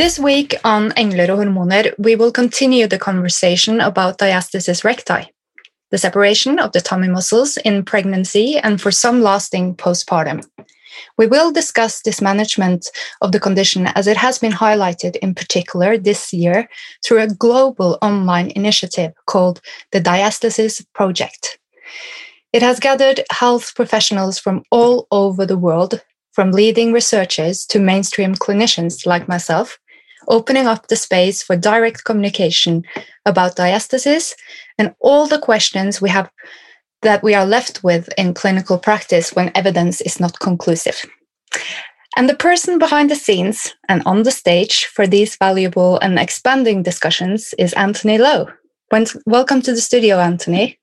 This week on Engler og hormoner, we will continue the conversation about diastasis recti, the separation of the tummy muscles in pregnancy and for some lasting postpartum. We will discuss this management of the condition as it has been highlighted in particular this year through a global online initiative called the Diastasis Project. It has gathered health professionals from all over the world, from leading researchers to mainstream clinicians like myself, opening up the space for direct communication about diastasis and all the questions we have that we are left with in clinical practice when evidence is not conclusive. And the person behind the scenes and on the stage for these valuable and expanding discussions is Antony Lo. Welcome to the studio, Antony.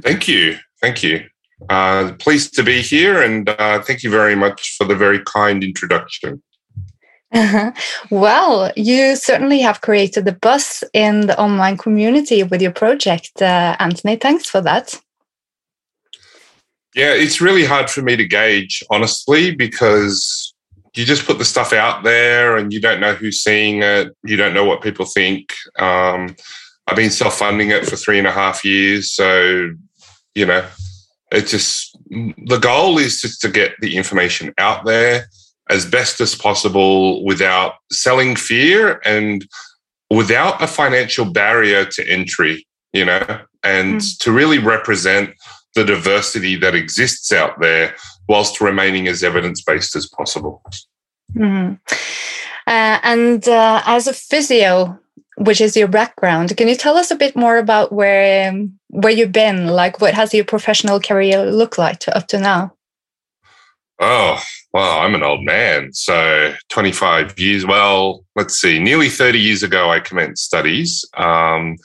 Thank you. Thank you. Uh, pleased to be here, and uh, thank you very much for the very kind introduction. Well, you certainly have created the buzz in the online community with your project, uh, Antony. Thanks for that. Yeah, it's really hard for me to gauge, honestly, because you just put the stuff out there and you don't know who's seeing it. You don't know what people think. Um, I've been self funding it for three and a half years. So, you know, it's just the goal is just to get the information out there as best as possible without selling fear and without a financial barrier to entry, you know, and mm. to really represent the diversity that exists out there whilst remaining as evidence based as possible. Mm. Uh, and uh, as a physio, which is your background, can you tell us a bit more about where um, where you've been? Like, what has your professional career looked like to, up to now? Oh, well, I'm an old man. So 25 years, well, let's see, nearly 30 years ago, I commenced studies um,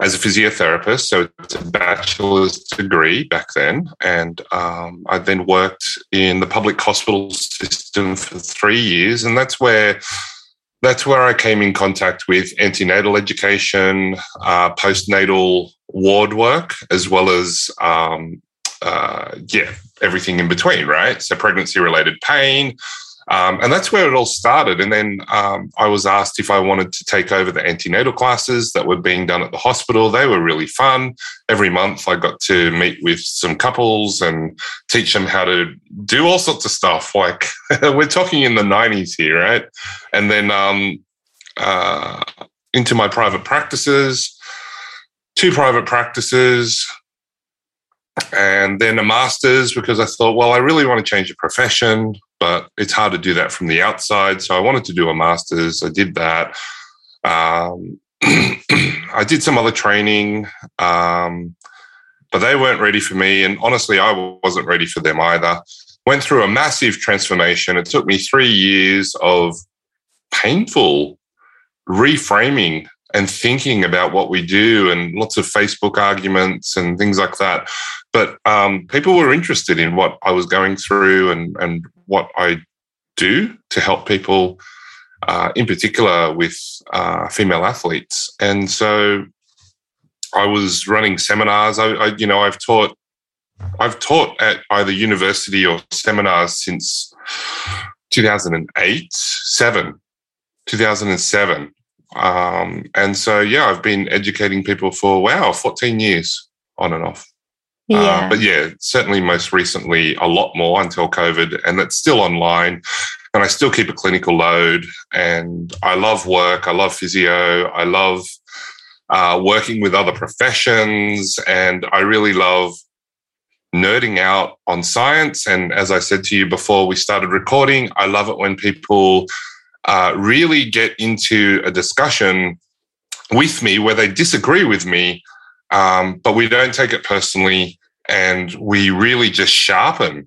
as a physiotherapist. So it's a bachelor's degree back then. And um, I then worked in the public hospital system for three years. And that's where that's where I came in contact with antenatal education, uh, postnatal ward work, as well as um, uh, yeah, everything in between, right? So pregnancy related pain. Um, and that's where it all started. And then um, I was asked if I wanted to take over the antenatal classes that were being done at the hospital. They were really fun. Every month I got to meet with some couples and teach them how to do all sorts of stuff. Like we're talking in the 90s here, right? And then um, uh, into my private practices, two private practices, and then a master's because I thought, well, I really want to change the profession, but it's hard to do that from the outside. So I wanted to do a master's. I did that. Um, I did some other training, um, but they weren't ready for me. And honestly, I wasn't ready for them either. Went through a massive transformation. It took me three years of painful reframing and thinking about what we do and lots of Facebook arguments and things like that. But um, people were interested in what I was going through and, and what I do to help people, uh, in particular with uh, female athletes. And so I was running seminars. I, I, you know, I've taught, I've taught at either university or seminars since 2008, seven, 2007. Um, and so, yeah, I've been educating people for, wow, 14 years on and off. Uh, yeah. Uh, but yeah, certainly most recently a lot more until COVID, and it's still online. And I still keep a clinical load. And I love work. I love physio. I love uh, working with other professions. And I really love nerding out on science. And as I said to you before we started recording, I love it when people uh, really get into a discussion with me where they disagree with me, um, but we don't take it personally, and we really just sharpen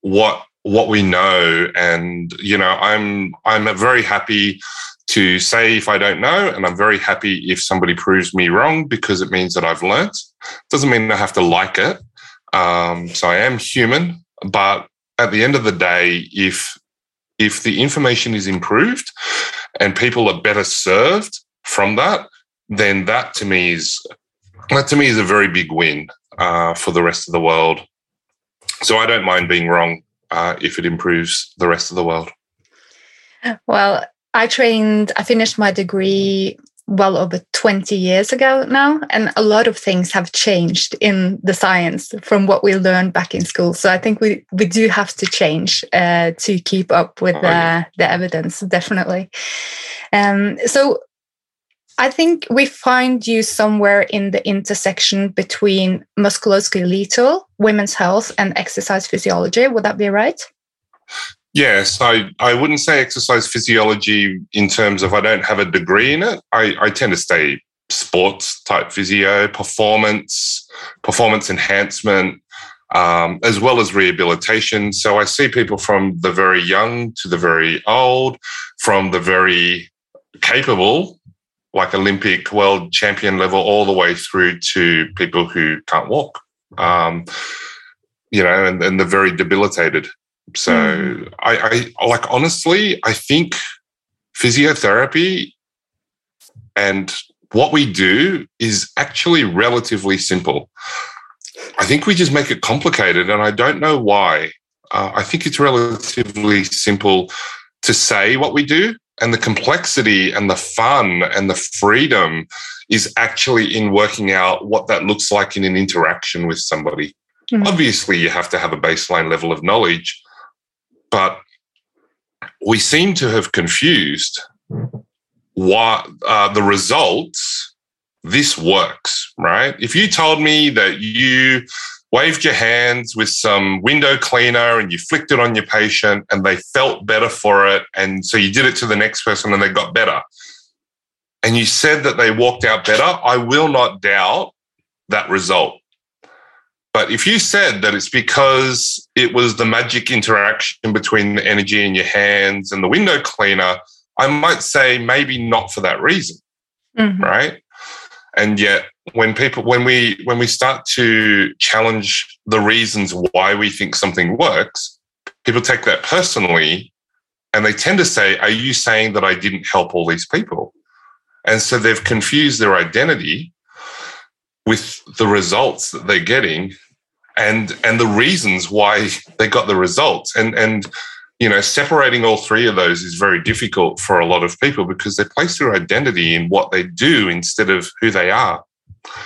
what what we know. And you know, I'm I'm very happy to say if I don't know, and I'm very happy if somebody proves me wrong because it means that I've learnt. Doesn't mean I have to like it. Um, so I am human, but at the end of the day, if if the information is improved and people are better served from that, then that to me is that to me is a very big win uh, for the rest of the world. So I don't mind being wrong uh, if it improves the rest of the world. Well, I trained, I finished my degree well over 20 years ago now, and a lot of things have changed in the science from what we learned back in school. So I think we, we do have to change uh, to keep up with oh, yeah. uh, the evidence, definitely. Um, so I think we find you somewhere in the intersection between musculoskeletal, women's health, and exercise physiology. Would that be right? Yes, I, I wouldn't say exercise physiology in terms of I don't have a degree in it. I, I tend to stay sports type physio, performance, performance enhancement, um, as well as rehabilitation. So I see people from the very young to the very old, from the very capable, like Olympic world champion level, all the way through to people who can't walk. Um, you know, and, and the very debilitated. So mm. I, I like honestly, I think physiotherapy and what we do is actually relatively simple. I think we just make it complicated, and I don't know why. Uh, I think it's relatively simple to say what we do, and the complexity and the fun and the freedom is actually in working out what that looks like in an interaction with somebody. Mm. Obviously, you have to have a baseline level of knowledge, but we seem to have confused what uh, the results. This works, right? If you told me that you waved your hands with some window cleaner and you flicked it on your patient and they felt better for it. And so you did it to the next person and they got better. And you said that they walked out better. I will not doubt that result. But if you said that it's because it was the magic interaction between the energy in your hands and the window cleaner, I might say maybe not for that reason. Mm-hmm. Right. And yet when people when we when we start to challenge the reasons why we think something works, people take that personally and they tend to say, Are you saying that I didn't help all these people? And so they've confused their identity with the results that they're getting and and the reasons why they got the results. And and you know separating all three of those is very difficult for a lot of people because they place their identity in what they do instead of who they are.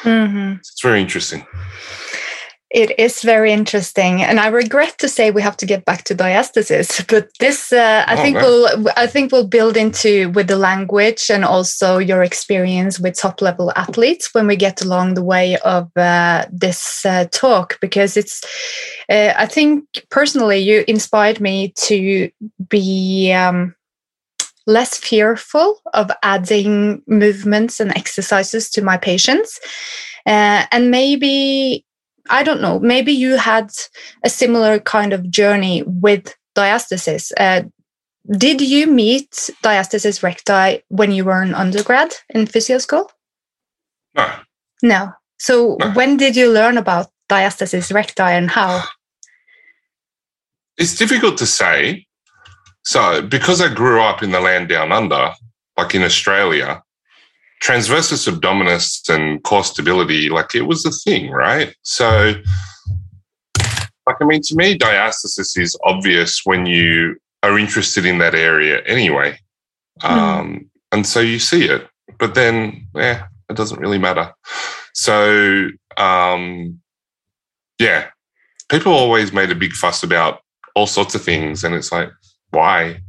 Mm-hmm. it's very interesting it is very interesting, and I regret to say we have to get back to diastasis, but this uh, I oh, think man. we'll I think we'll build into with the language and also your experience with top level athletes when we get along the way of uh, this uh, talk because it's uh, I think personally you inspired me to be. Um, less fearful of adding movements and exercises to my patients uh, and maybe I don't know, maybe you had a similar kind of journey with diastasis. Uh, did you meet diastasis recti when you were an undergrad in physio school? No. No. So no. when did you learn about diastasis recti and how? It's difficult to say. So, because I grew up in the land down under, like in Australia, transversus abdominis and core stability, like it was a thing, right? So, like, I mean, to me, diastasis is obvious when you are interested in that area anyway. Mm. Um, and so you see it, but then, yeah, it doesn't really matter. So, um, yeah, people always made a big fuss about all sorts of things. And it's like, why?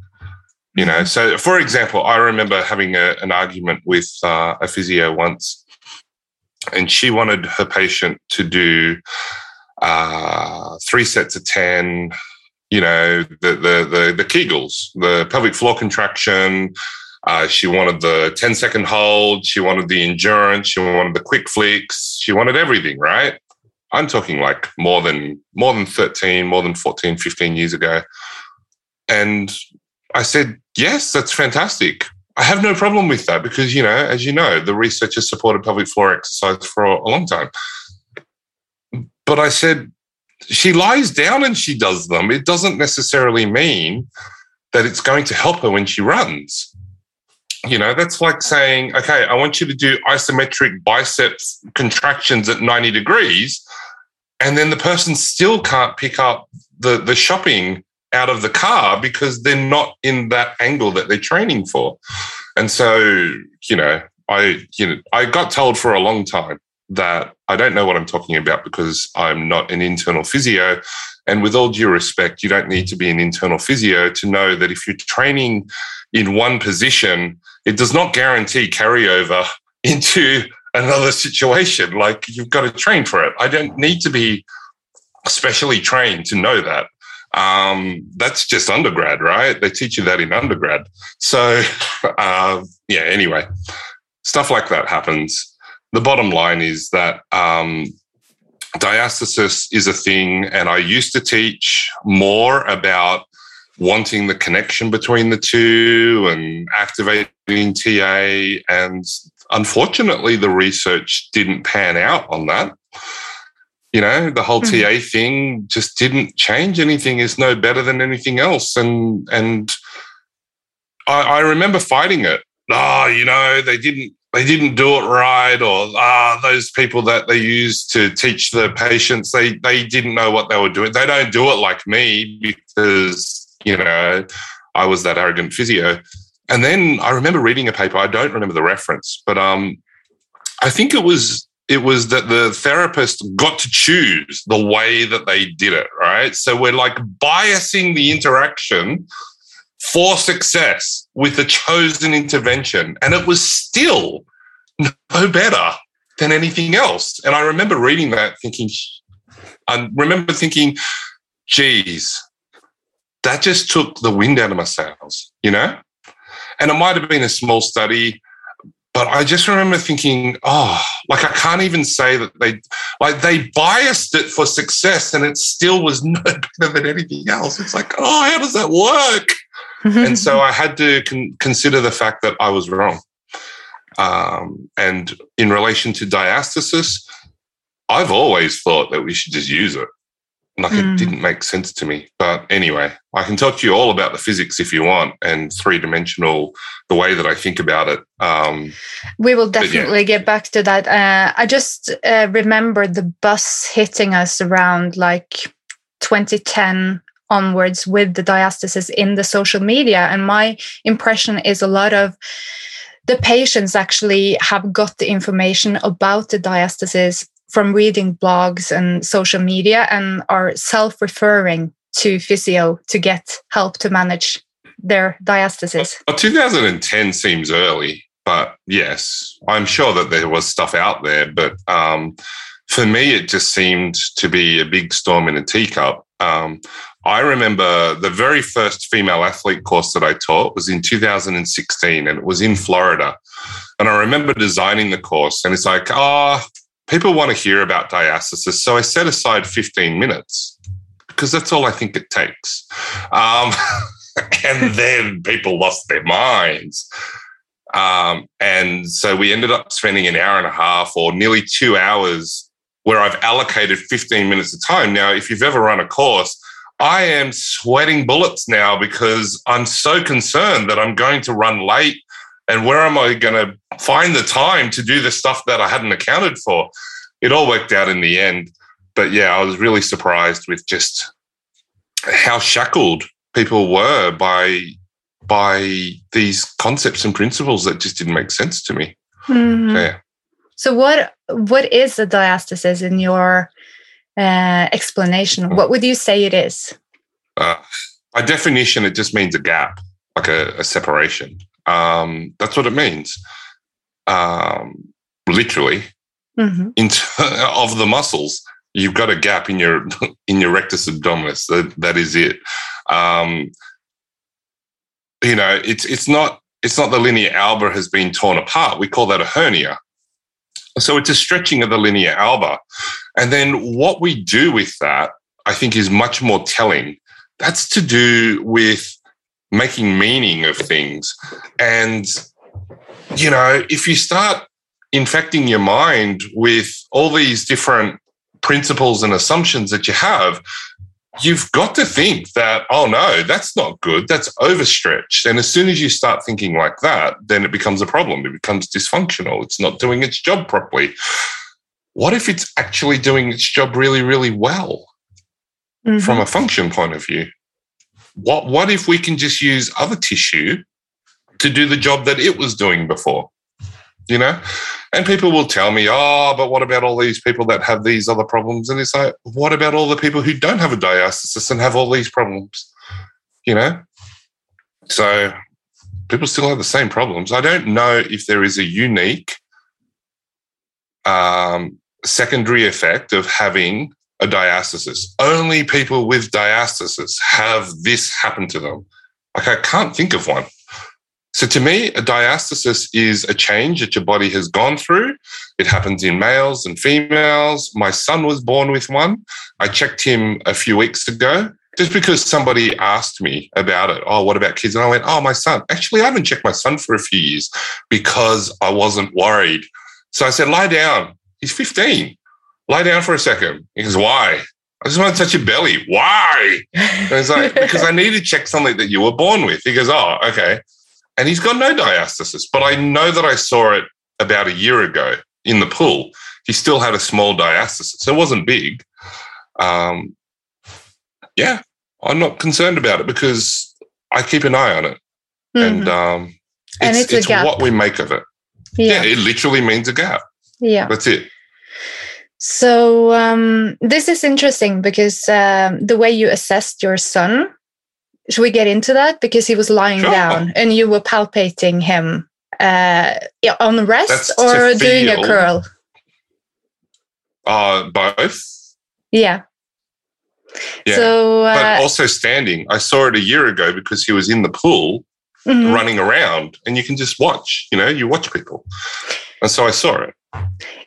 You know, so for example, I remember having a, an argument with uh, a physio once, and she wanted her patient to do uh, three sets of 10, you know, the, the, the, the Kegels, the pelvic floor contraction. Uh, she wanted the 10 second hold. She wanted the endurance. She wanted the quick flicks. She wanted everything, right? I'm talking like more than, more than 13, more than 14, 15 years ago. And I said, yes, that's fantastic. I have no problem with that because, you know, as you know, the research has supported pelvic floor exercise for a long time. But I said, she lies down and she does them. It doesn't necessarily mean that it's going to help her when she runs. You know, that's like saying, okay, I want you to do isometric biceps contractions at 90 degrees. And then the person still can't pick up the, the shopping out of the car because they're not in that angle that they're training for. And so, you know, I, you know, I got told for a long time that I don't know what I'm talking about because I'm not an internal physio. And with all due respect, you don't need to be an internal physio to know that if you're training in one position, it does not guarantee carryover into another situation. Like you've got to train for it. I don't need to be specially trained to know that. Um, that's just undergrad, right? They teach you that in undergrad. So, uh, yeah, anyway, stuff like that happens the bottom line is that um, diastasis is a thing, and I used to teach more about wanting the connection between the two and activating TA. And unfortunately, the research didn't pan out on that. You know, the whole mm-hmm. TA thing just didn't change anything. Is no better than anything else, and and I, I remember fighting it. Oh, you know, they didn't they didn't do it right, or ah, those people that they used to teach the patients, they they didn't know what they were doing. They don't do it like me because you know I was that arrogant physio. And then I remember reading a paper. I don't remember the reference, but um, I think it was it was that the therapist got to choose the way that they did it. Right, so we're like biasing the interaction for success with a chosen intervention. And it was still no better than anything else. And I remember reading that thinking, I remember thinking, geez, that just took the wind out of my sails, you know? And it might have been a small study, but I just remember thinking, oh, like I can't even say that they like they biased it for success and it still was no better than anything else. It's like, oh, how does that work? and so I had to con- consider the fact that I was wrong. Um, and in relation to diastasis, I've always thought that we should just use it. Like mm. it hmm. didn't make sense to me. But anyway, I can talk to you all about the physics if you want and three dimensional, the way that I think about it. Um, we will definitely yeah. get back to that. Uh, I just uh, remember the bus hitting us around like 2010 onwards with the diastasis in the social media. And my impression is a lot of the patients actually have got the information about the diastasis from reading blogs and social media and are self referring to physio to get help to manage their diastasis. Well, 2010 seems early, but yes, I'm sure that there was stuff out there. But um, for me, it just seemed to be a big storm in a teacup. Um, I remember the very first female athlete course that I taught was in 2016 and it was in Florida. And I remember designing the course and it's like, ah, oh, people want to hear about diastasis. So I set aside 15 minutes because that's all I think it takes. Um, and then people lost their minds. Um, and so we ended up spending an hour and a half or nearly two hours where I've allocated 15 minutes of time. Now, if you've ever run a course, I am sweating bullets now because I'm so concerned that I'm going to run late. And where am I going to find the time to do the stuff that I hadn't accounted for? It all worked out in the end. But yeah, I was really surprised with just how shackled people were by by these concepts and principles that just didn't make sense to me. Mm-hmm. So, yeah. So what what is a diastasis in your uh, explanation. What would you say it is? Uh, by definition, it just means a gap, like a, a separation. Um, that's what it means. Um, literally, mm-hmm. in t- of the muscles, you've got a gap in your in your rectus abdominis. That that is it. Um, you know, it's it's not it's not the linea alba has been torn apart. We call that a hernia. So it's a stretching of the linea alba. And then what we do with that, I think, is much more telling. That's to do with making meaning of things. And, you know, if you start infecting your mind with all these different principles and assumptions that you have, you've got to think that, oh no, that's not good. That's overstretched. And as soon as you start thinking like that, then it becomes a problem. It becomes dysfunctional. It's not doing its job properly. What if it's actually doing its job really, really well mm-hmm. from a function point of view? What, what if we can just use other tissue to do the job that it was doing before? You know? And people will tell me, oh, but what about all these people that have these other problems? And it's like, what about all the people who don't have a diastasis and have all these problems? You know? So people still have the same problems. I don't know if there is a unique um, secondary effect of having a diastasis. Only people with diastasis have this happen to them. Like I can't think of one. So to me, a diastasis is a change that your body has gone through. It happens in males and females. My son was born with one. I checked him a few weeks ago just because somebody asked me about it. Oh, what about kids? And I went, oh, my son. Actually, I haven't checked my son for a few years because I wasn't worried. So I said, lie down. He's 15. Lie down for a second. He goes, why? I just want to touch your belly. Why? And it's like, because I need to check something that you were born with. He goes, oh, okay and he's got no diastasis. But I know that I saw it about a year ago in the pool. He still had a small diastasis. It wasn't big. Um, yeah, I'm not concerned about it because I keep an eye on it. Mm-hmm. And, um, it's, and it's, it's what we make of it. Yeah. yeah. it literally means a gap. Yeah. That's it. So um, this is interesting because um, the way you assessed your son should we get into that because he was lying sure. down and you were palpating him uh, on rest That's or doing a curl? Uh, both. Yeah. Yeah. So, uh, but also standing. I saw it a year ago because he was in the pool mm-hmm. running around, and you can just watch. You know, you watch people, and so I saw it.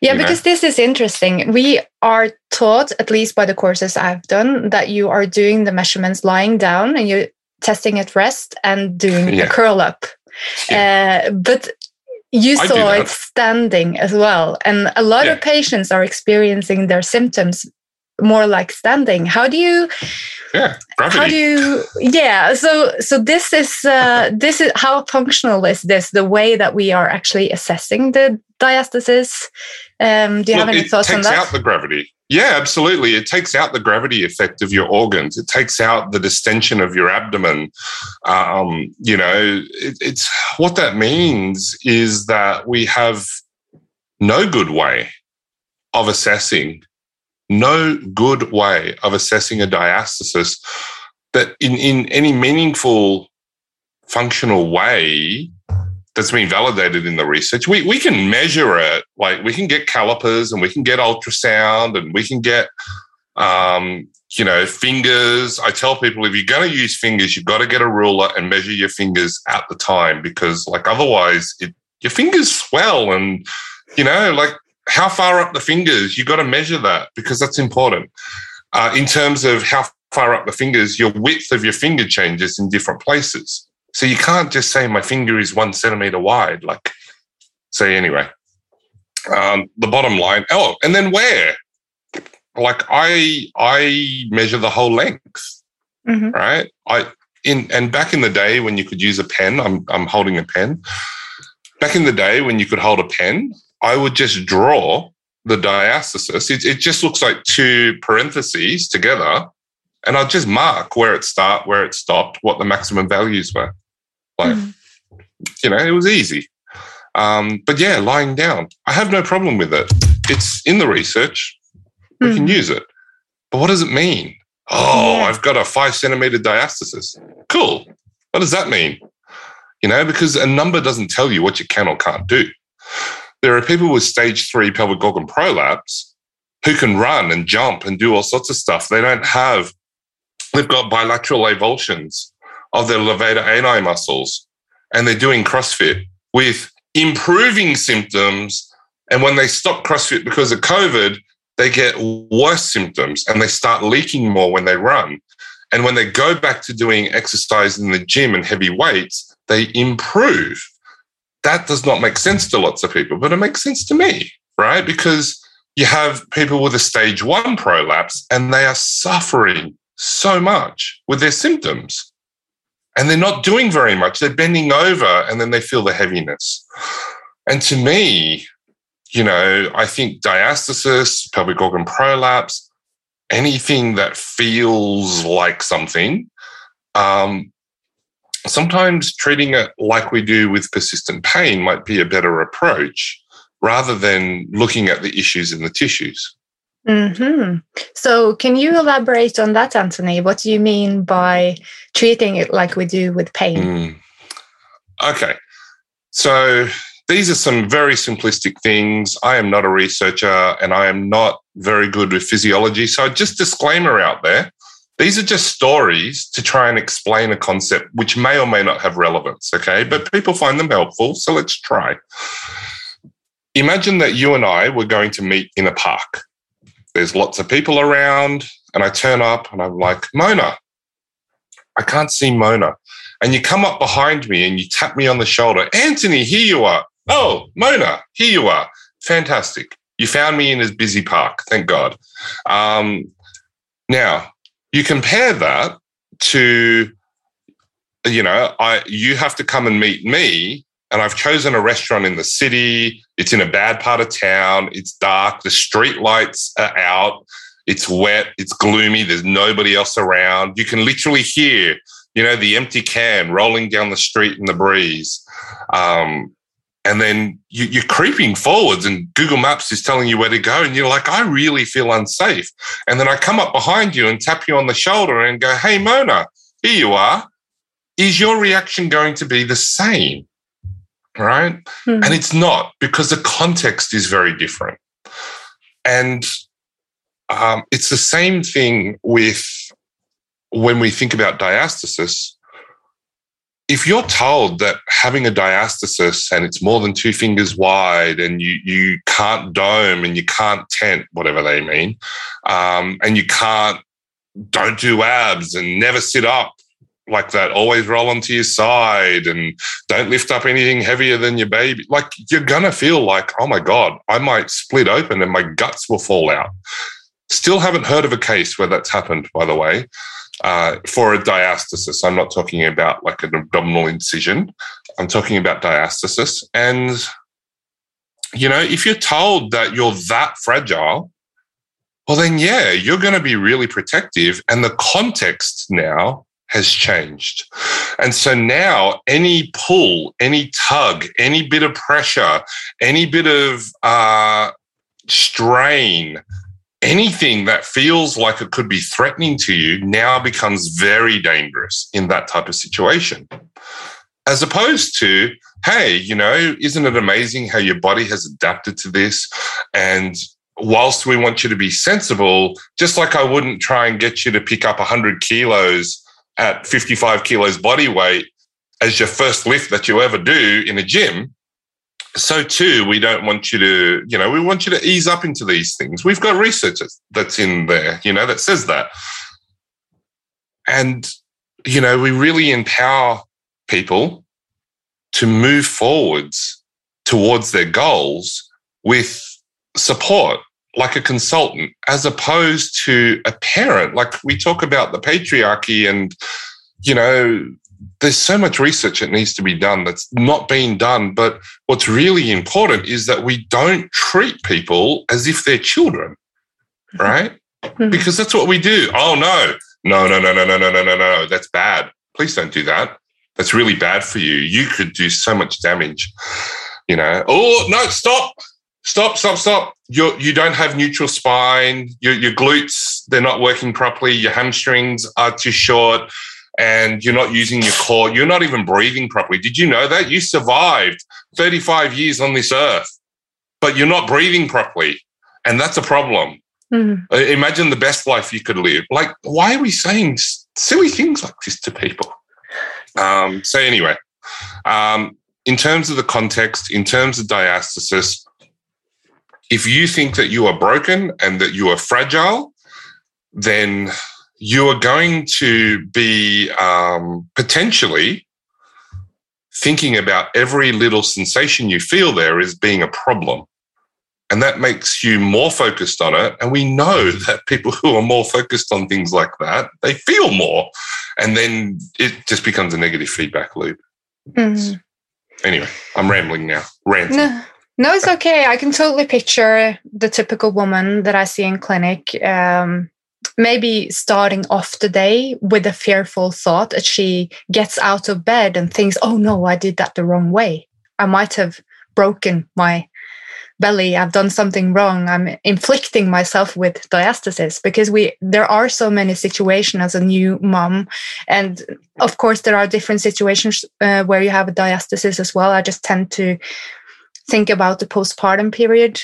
Yeah, because know? this is interesting. We are taught, at least by the courses I've done, that you are doing the measurements lying down and you're testing at rest and doing yeah. a curl up. Yeah. Uh, but you saw it standing as well. And a lot yeah. of patients are experiencing their symptoms more like standing. How do you? Yeah, gravity. How do you? Yeah. So so this is uh, this is how functional is this? The way that we are actually assessing the diastasis. Um, do you have any thoughts on that? It takes out the gravity. Yeah, absolutely. It takes out the gravity effect of your organs. It takes out the distension of your abdomen. Um, you know, it, it's what that means is that we have no good way of assessing, no good way of assessing a diastasis that in, in any meaningful functional way that's been validated in the research. We, we can measure it. Like we can get calipers and we can get ultrasound and we can get, um, you know, fingers. I tell people if you're going to use fingers, you've got to get a ruler and measure your fingers at the time because, like, otherwise, it, your fingers swell and, you know, like how far up the fingers, you've got to measure that because that's important. Uh, in terms of how far up the fingers, your width of your finger changes in different places. So you can't just say my finger is one centimeter wide. Like, say anyway. Um, the bottom line. Oh, and then where? Like I I measure the whole length, mm-hmm. right? I in and back in the day when you could use a pen, I'm I'm holding a pen. Back in the day when you could hold a pen, I would just draw the diastasis. It, it just looks like two parentheses together, and I'd just mark where it start, where it stopped, what the maximum values were. Like, mm. you know, it was easy. Um, but yeah, lying down, I have no problem with it. It's in the research. We mm. can use it. But what does it mean? Oh, yeah. I've got a five centimeter diastasis. Cool. What does that mean? You know, because a number doesn't tell you what you can or can't do. There are people with stage three pelvic organ prolapse who can run and jump and do all sorts of stuff. They don't have, they've got bilateral avulsions of their levator ani muscles and they're doing CrossFit with improving symptoms. And when they stop CrossFit because of COVID, they get worse symptoms and they start leaking more when they run. And when they go back to doing exercise in the gym and heavy weights, they improve. That does not make sense to lots of people, but it makes sense to me, right? Because you have people with a stage one prolapse and they are suffering so much with their symptoms. And they're not doing very much. They're bending over and then they feel the heaviness. And to me, you know, I think diastasis, pelvic organ prolapse, anything that feels like something, um, sometimes treating it like we do with persistent pain might be a better approach rather than looking at the issues in the tissues. Mm-hmm. So, can you elaborate on that, Antony? What do you mean by treating it like we do with pain? Mm. Okay. So, these are some very simplistic things. I am not a researcher and I am not very good with physiology. So, just disclaimer out there these are just stories to try and explain a concept which may or may not have relevance. Okay. But people find them helpful. So, let's try. Imagine that you and I were going to meet in a park there's lots of people around, and I turn up and I'm like, Mona, I can't see Mona. And you come up behind me and you tap me on the shoulder. Antony, here you are. Oh, Mona, here you are. Fantastic. You found me in this busy park. Thank God. Um, now, you compare that to, you know, I you have to come and meet me and I've chosen a restaurant in the city. It's in a bad part of town. It's dark. The street lights are out. It's wet. It's gloomy. There's nobody else around. You can literally hear, you know, the empty can rolling down the street in the breeze. Um, and then you, are creeping forwards, and Google Maps is telling you where to go. And you're like, I really feel unsafe. And then I come up behind you and tap you on the shoulder and go, Hey, Mona, here you are. Is your reaction going to be the same? right? Mm. And it's not because the context is very different. And um, it's the same thing with when we think about diastasis. If you're told that having a diastasis and it's more than two fingers wide and you, you can't dome and you can't tent, whatever they mean, um, and you can't, don't do abs and never sit up like that. Always roll onto your side and don't lift up anything heavier than your baby. Like you're going to feel like, oh my God, I might split open and my guts will fall out. Still haven't heard of a case where that's happened, by the way, uh, for a diastasis. I'm not talking about like an abdominal incision. I'm talking about diastasis. And, you know, if you're told that you're that fragile, well, then, yeah, you're going to be really protective. And the context now has changed. And so now any pull, any tug, any bit of pressure, any bit of uh, strain, anything that feels like it could be threatening to you now becomes very dangerous in that type of situation. As opposed to, hey, you know, isn't it amazing how your body has adapted to this? And whilst we want you to be sensible, just like I wouldn't try and get you to pick up 100 kilos at 55 kilos body weight as your first lift that you ever do in a gym, so too we don't want you to, you know, we want you to ease up into these things. We've got research that's in there, you know, that says that. And, you know, we really empower people to move forwards towards their goals with support like a consultant as opposed to a parent. Like we talk about the patriarchy and, you know, there's so much research that needs to be done that's not being done. But what's really important is that we don't treat people as if they're children, mm-hmm. right? Mm-hmm. Because that's what we do. Oh, no, no, no, no, no, no, no, no, no, no. That's bad. Please don't do that. That's really bad for you. You could do so much damage. You know, oh, no, stop stop, stop, stop. You you don't have neutral spine. Your, your glutes they're not working properly. Your hamstrings are too short, and you're not using your core. You're not even breathing properly. Did you know that you survived 35 years on this earth, but you're not breathing properly, and that's a problem. Mm-hmm. Imagine the best life you could live. Like, why are we saying silly things like this to people? Um, so anyway, um, in terms of the context, in terms of diastasis, if you think that you are broken and that you are fragile, then you are going to be um, potentially thinking about every little sensation you feel there as being a problem. And that makes you more focused on it. And we know that people who are more focused on things like that, they feel more. And then it just becomes a negative feedback loop. Mm. Anyway, I'm rambling now. Ranting. No, no, it's okay. I can totally picture the typical woman that I see in clinic. Um, maybe starting off the day with a fearful thought that she gets out of bed and thinks, oh no, I did that the wrong way. I might have broken my belly. I've done something wrong. I'm inflicting myself with diastasis. Because we there are so many situations as a new mom. And of course there are different situations uh, where you have a diastasis as well. I just tend to think about the postpartum period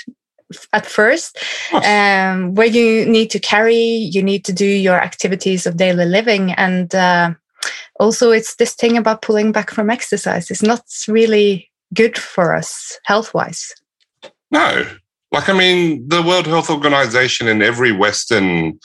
at first um, where you need to carry you need to do your activities of daily living. And uh, also it's this thing about pulling back from exercise. It's not really good for us health wise no. Like i mean the world health organization and every western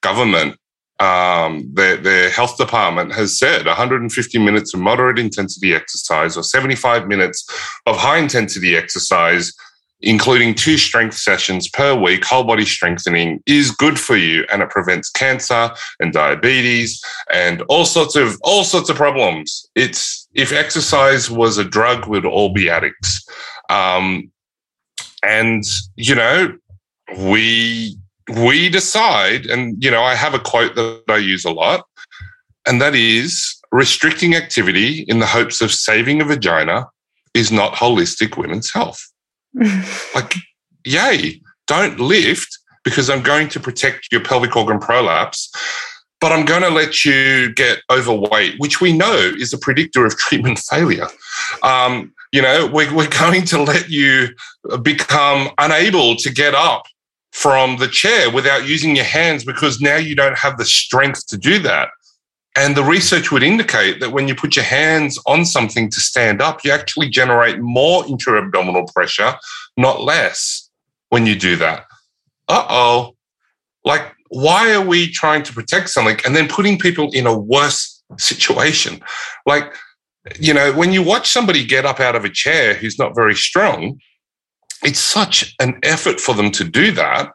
government um, their, their health department has said 150 minutes of moderate intensity exercise or 75 minutes of high intensity exercise including two strength sessions per week, whole body strengthening is good for you and it prevents cancer and diabetes and all sorts of all sorts of problems. It's if exercise was a drug, we'd all be addicts. Um, and you know, we we decide, and you know, I have a quote that I use a lot, and that is restricting activity in the hopes of saving a vagina is not holistic women's health. Like, yay, don't lift because I'm going to protect your pelvic organ prolapse, but I'm going to let you get overweight, which we know is a predictor of treatment failure. Um, you know, we're, we're going to let you become unable to get up from the chair without using your hands because now you don't have the strength to do that. And the research would indicate that when you put your hands on something to stand up, you actually generate more intra abdominal pressure, not less, when you do that. Uh oh. Like, why are we trying to protect something and then putting people in a worse situation? Like, you know, when you watch somebody get up out of a chair who's not very strong, it's such an effort for them to do that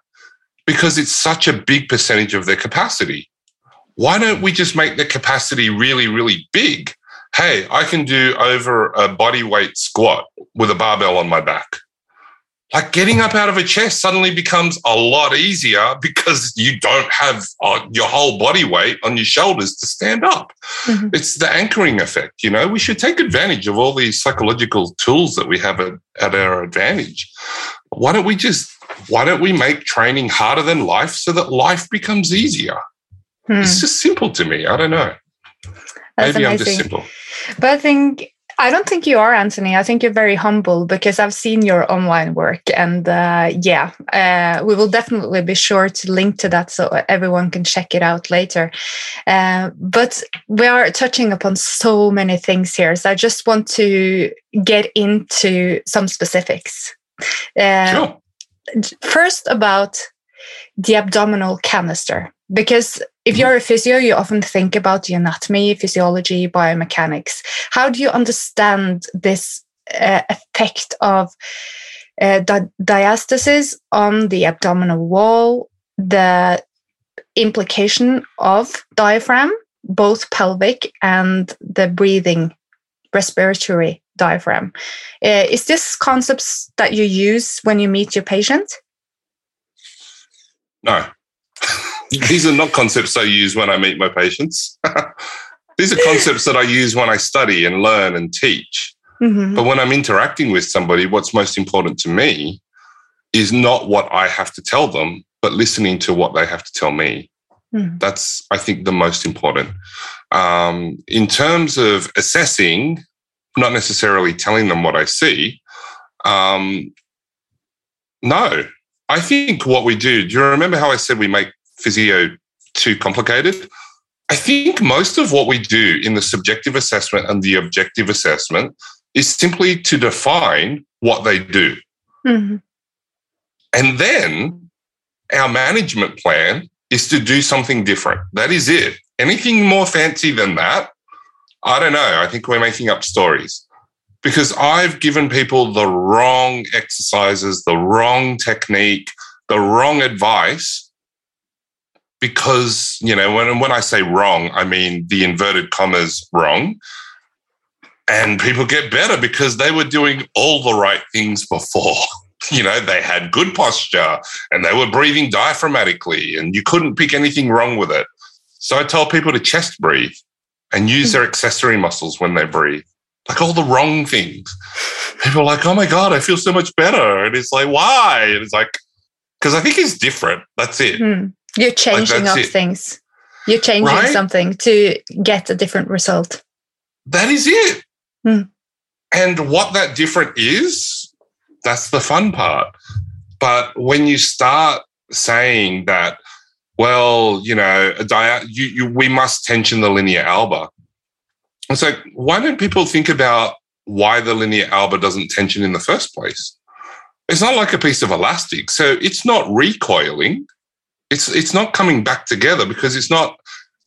because it's such a big percentage of their capacity why don't we just make the capacity really, really big? Hey, I can do over a body weight squat with a barbell on my back. Like getting up out of a chair suddenly becomes a lot easier because you don't have uh, your whole body weight on your shoulders to stand up. Mm-hmm. It's the anchoring effect. You know, we should take advantage of all these psychological tools that we have at, at our advantage. Why don't we just, why don't we make training harder than life so that life becomes easier? Hmm. It's just simple to me. I don't know. That's Maybe amazing. I'm just simple. But I think I don't think you are, Antony. I think you're very humble because I've seen your online work, and uh, yeah, uh, we will definitely be sure to link to that so everyone can check it out later. Uh, but we are touching upon so many things here, so I just want to get into some specifics. Uh, sure. First, about the abdominal canister, because if you're a physio, you often think about the anatomy, physiology, biomechanics. How do you understand this uh, effect of uh, di- diastasis on the abdominal wall, the implication of diaphragm, both pelvic and the breathing respiratory diaphragm? Uh, is this concepts that you use when you meet your patient? No. These are not concepts I use when I meet my patients. These are concepts that I use when I study and learn and teach. Mm-hmm. But when I'm interacting with somebody, what's most important to me is not what I have to tell them, but listening to what they have to tell me. Mm. That's, I think, the most important. Um, in terms of assessing, not necessarily telling them what I see, um, no. I think what we do, do you remember how I said we make physio too complicated. I think most of what we do in the subjective assessment and the objective assessment is simply to define what they do. Mm-hmm. And then our management plan is to do something different. That is it. Anything more fancy than that, I don't know. I think we're making up stories because I've given people the wrong exercises, the wrong technique, the wrong advice. Because, you know, when, when I say wrong, I mean the inverted commas wrong. And people get better because they were doing all the right things before. you know, they had good posture and they were breathing diaphragmatically and you couldn't pick anything wrong with it. So I told people to chest breathe and use mm-hmm. their accessory muscles when they breathe. Like all the wrong things. People are like, oh my God, I feel so much better. And it's like, why? And it's like, because I think it's different. That's it. Mm. You're changing like, up it. things. You're changing right? something to get a different result. That is it. Mm. And what that different is, that's the fun part. But when you start saying that, well, you know, a dia- you, you, we must tension the linea alba. It's like, why don't people think about why the linea alba doesn't tension in the first place? It's not like a piece of elastic. So it's not recoiling. It's, it's not coming back together because it's not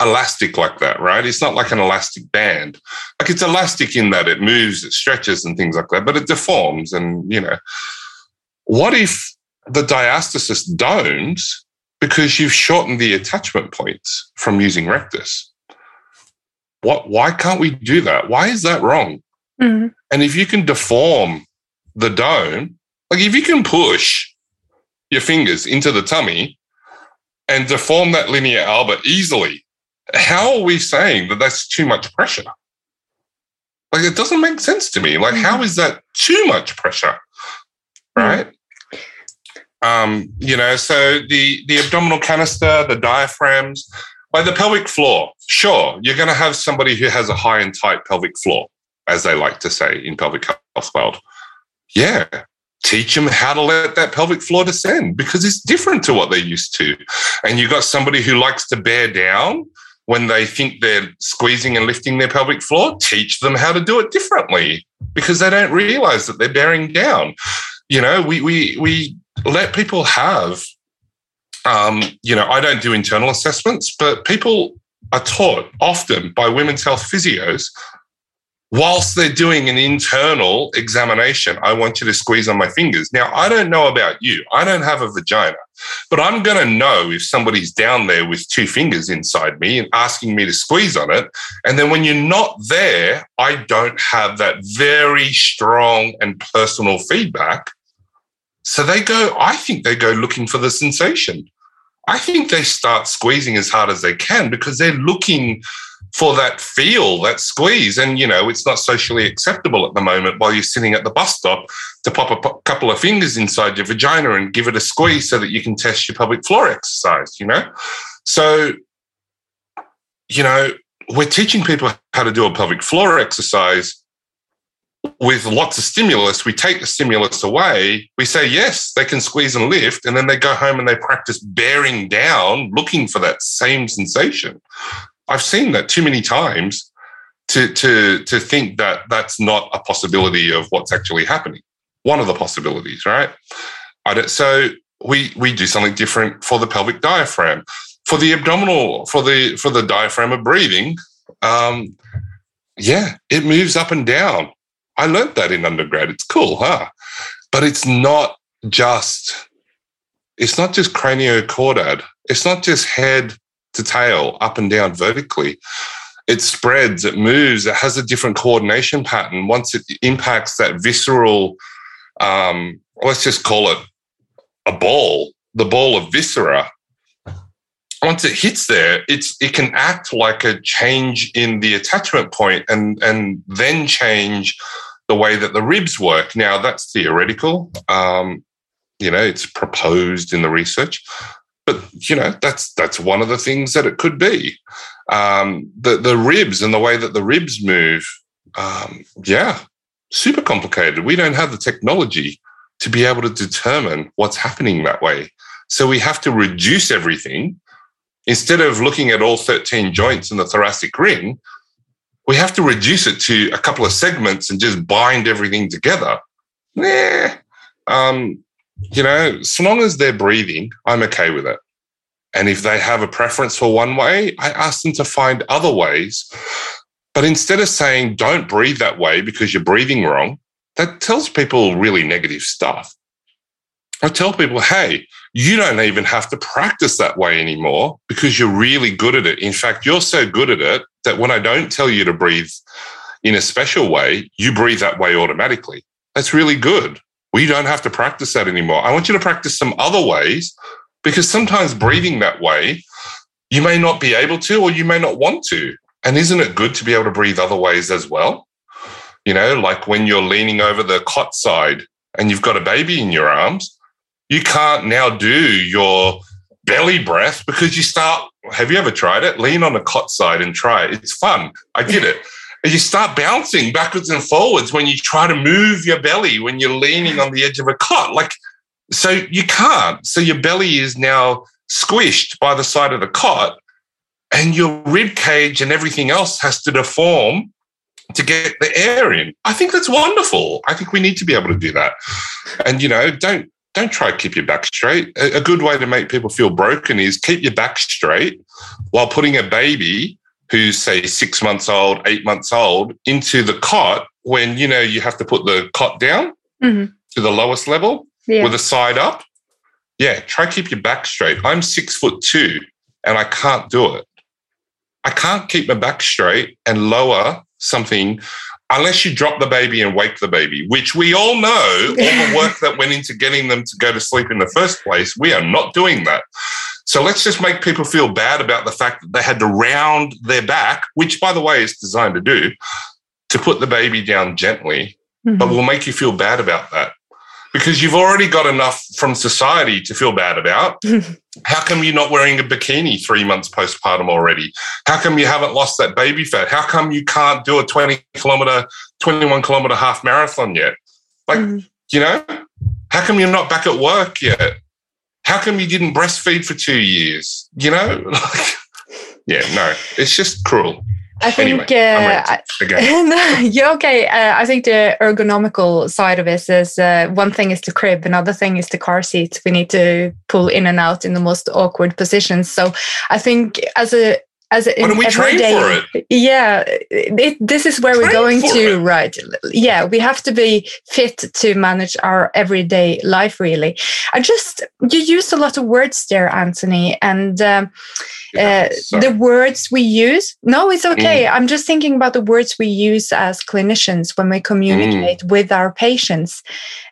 elastic like that, right? It's not like an elastic band. Like it's elastic in that it moves, it stretches and things like that, but it deforms. And, you know, what if the diastasis don't because you've shortened the attachment points from using rectus? What, why can't we do that? Why is that wrong? Mm-hmm. And if you can deform the dome, like if you can push your fingers into the tummy and deform that linea alba easily how are we saying that that's too much pressure? Like, it doesn't make sense to me. Like, how mm-hmm. is that too much pressure? Right. Um, you know, so the the abdominal canister, the diaphragms, like the pelvic floor. Sure, you're going to have somebody who has a high and tight pelvic floor, as they like to say in pelvic health world. Yeah, teach them how to let that pelvic floor descend because it's different to what they're used to. And you've got somebody who likes to bear down when they think they're squeezing and lifting their pelvic floor, teach them how to do it differently because they don't realize that they're bearing down. You know, we we we let people have um, you know, I don't do internal assessments, but people are taught often by women's health physios whilst they're doing an internal examination, I want you to squeeze on my fingers. Now, I don't know about you. I don't have a vagina, but I'm going to know if somebody's down there with two fingers inside me and asking me to squeeze on it. And then when you're not there, I don't have that very strong and personal feedback. So they go, I think they go looking for the sensation. I think they start squeezing as hard as they can because they're looking for that feel, that squeeze. And, you know, it's not socially acceptable at the moment while you're sitting at the bus stop to pop a p- couple of fingers inside your vagina and give it a squeeze so that you can test your pelvic floor exercise, you know? So, you know, we're teaching people how to do a pelvic floor exercise with lots of stimulus. We take the stimulus away. We say, yes, they can squeeze and lift. And then they go home and they practice bearing down, looking for that same sensation. I've seen that too many times to to to think that that's not a possibility of what's actually happening. One of the possibilities, right? so we we do something different for the pelvic diaphragm, for the abdominal, for the for the diaphragm of breathing. Um, yeah, it moves up and down. I learned that in undergrad. It's cool, huh? But it's not just it's not just craniocaudad. It's not just head to tail, up and down vertically. It spreads, it moves, it has a different coordination pattern. Once it impacts that visceral, um, let's just call it a ball, the ball of viscera, once it hits there, it's it can act like a change in the attachment point and and then change the way that the ribs work. Now that's theoretical. Um, you know, it's proposed in the research, but you know that's that's one of the things that it could be. Um, the the ribs and the way that the ribs move um, yeah super complicated. We don't have the technology to be able to determine what's happening that way. So we have to reduce everything. Instead of looking at all 13 joints in the thoracic ring we have to reduce it to a couple of segments and just bind everything together Yeah. um, you know, so long as they're breathing, I'm okay with it. And if they have a preference for one way, I ask them to find other ways. But instead of saying, don't breathe that way because you're breathing wrong, that tells people really negative stuff. I tell people, hey, you don't even have to practice that way anymore because you're really good at it. In fact, you're so good at it that when I don't tell you to breathe in a special way, you breathe that way automatically. That's really good. We don't have to practice that anymore. I want you to practice some other ways because sometimes breathing that way, you may not be able to or you may not want to. And isn't it good to be able to breathe other ways as well? You know, like when you're leaning over the cot side and you've got a baby in your arms, you can't now do your belly breath because you start. Have you ever tried it? Lean on the cot side and try it. It's fun. I did it. And you start bouncing backwards and forwards when you try to move your belly when you're leaning on the edge of a cot. Like, so you can't. So your belly is now squished by the side of the cot, and your rib cage and everything else has to deform to get the air in. I think that's wonderful. I think we need to be able to do that. And you know, don't don't try to keep your back straight. A, good way to make people feel broken is keep your back straight while putting a baby who's say six months old, eight months old into the cot when you know you have to put the cot down mm-hmm. to the lowest level yeah. with a side up. Yeah, try keep your back straight. I'm six foot two and I can't do it. I can't keep my back straight and lower something unless you drop the baby and wake the baby, which we all know all the work that went into getting them to go to sleep in the first place. We are not doing that. So let's just make people feel bad about the fact that they had to round their back, which, by the way, is designed to do, to put the baby down gently. Mm-hmm. But we'll make you feel bad about that because you've already got enough from society to feel bad about. How come you're not wearing a bikini three months postpartum already? How come you haven't lost that baby fat? How come you can't do a 20 kilometer, 21 kilometer half marathon yet? Like, mm. you know, how come you're not back at work yet? How come you didn't breastfeed for two years? You know, like, yeah, no, it's just cruel. I think anyway, uh, you're okay. Uh, I think the ergonomical side of it is uh, one thing is the crib, another thing is the car seat. We need to pull in and out in the most awkward positions. So I think as a as don't we train day, for it? Yeah, it, this is where train we're going to, it. right? Yeah, we have to be fit to manage our everyday life. Really, I just you used a lot of words there, Antony, and um, uh, the words we use. No, it's okay. Mm. I'm just thinking about the words we use as clinicians when we communicate mm. with our patients,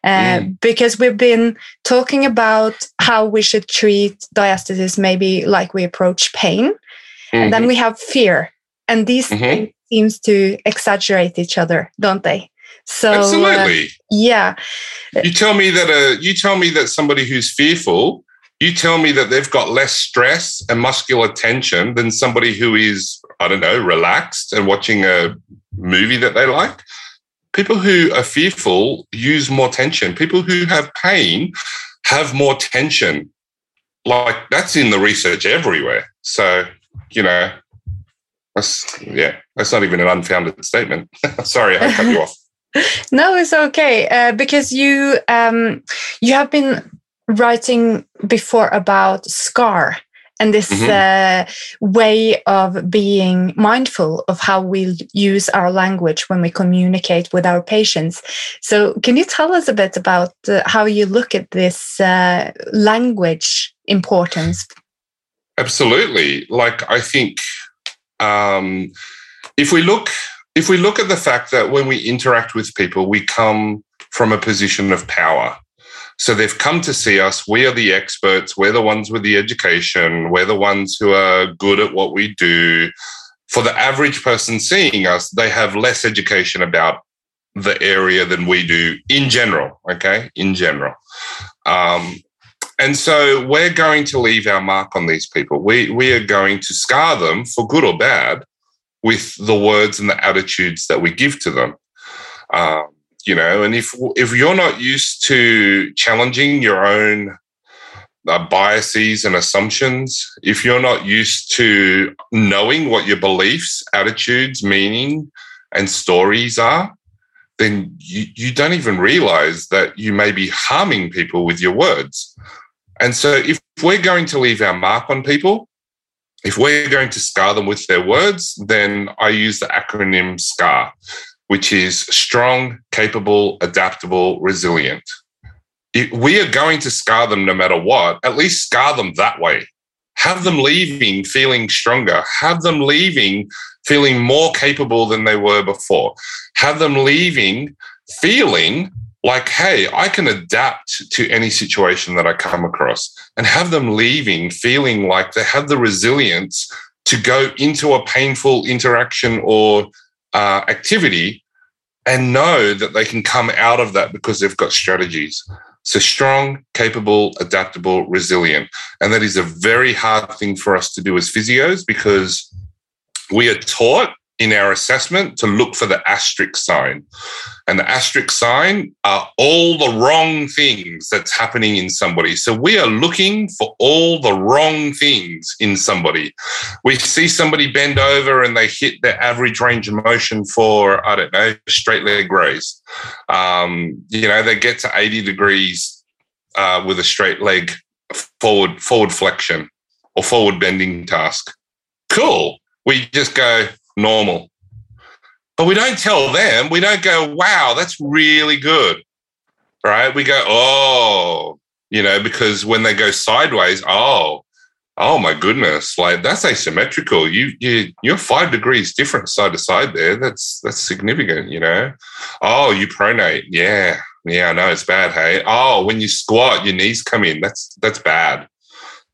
uh, mm. because we've been talking about how we should treat diastasis, maybe like we approach pain Mm-hmm. And then mm-hmm. we have fear. And these mm-hmm. seems to exaggerate each other, don't they? So uh, absolutely, uh, yeah. You tell me that uh, you tell me that somebody who's fearful, you tell me that they've got less stress and muscular tension than somebody who is, I don't know, relaxed and watching a movie that they like. People who are fearful use more tension. People who have pain have more tension. Like that's in the research everywhere. So you know, that's yeah, that's not even an unfounded statement. Sorry, I cut you off. no, it's okay uh, because you um, you have been writing before about scar and this mm-hmm. uh, way of being mindful of how we use our language when we communicate with our patients. So, can you tell us a bit about uh, how you look at this uh, language importance Absolutely. Like I think um, if we look if we look at the fact that when we interact with people, we come from a position of power. So they've come to see us. We are the experts. We're the ones with the education. We're the ones who are good at what we do. For the average person seeing us, they have less education about the area than we do in general. Okay, in general. Um, and so we're going to leave our mark on these people. We, we are going to scar them for good or bad with the words and the attitudes that we give to them. Um, you know, and if if you're not used to challenging your own uh, biases and assumptions, if you're not used to knowing what your beliefs, attitudes, meaning, and stories are, then you, you don't even realize that you may be harming people with your words. And so if we're going to leave our mark on people, if we're going to scar them with their words, then I use the acronym SCAR, which is strong, capable, adaptable, resilient. If we are going to scar them no matter what, at least scar them that way. Have them leaving feeling stronger. Have them leaving feeling more capable than they were before. Have them leaving feeling like, hey, I can adapt to any situation that I come across and have them leaving feeling like they have the resilience to go into a painful interaction or uh, activity and know that they can come out of that because they've got strategies. So strong, capable, adaptable, resilient. And that is a very hard thing for us to do as physios because we are taught in our assessment to look for the asterisk sign. And the asterisk sign are all the wrong things that's happening in somebody. So we are looking for all the wrong things in somebody. We see somebody bend over and they hit their average range of motion for, I don't know, straight leg raise. Um, you know, they get to 80 degrees uh, with a straight leg forward, forward flexion or forward bending task. Cool. We just go, normal. But we don't tell them, we don't go, wow, that's really good. Right? We go, oh, you know, because when they go sideways, oh, oh my goodness, like that's asymmetrical. You you you're five degrees different side to side there. That's that's significant, you know. Oh, you pronate, yeah, yeah, I know it's bad. Hey, oh, when you squat, your knees come in. That's that's bad.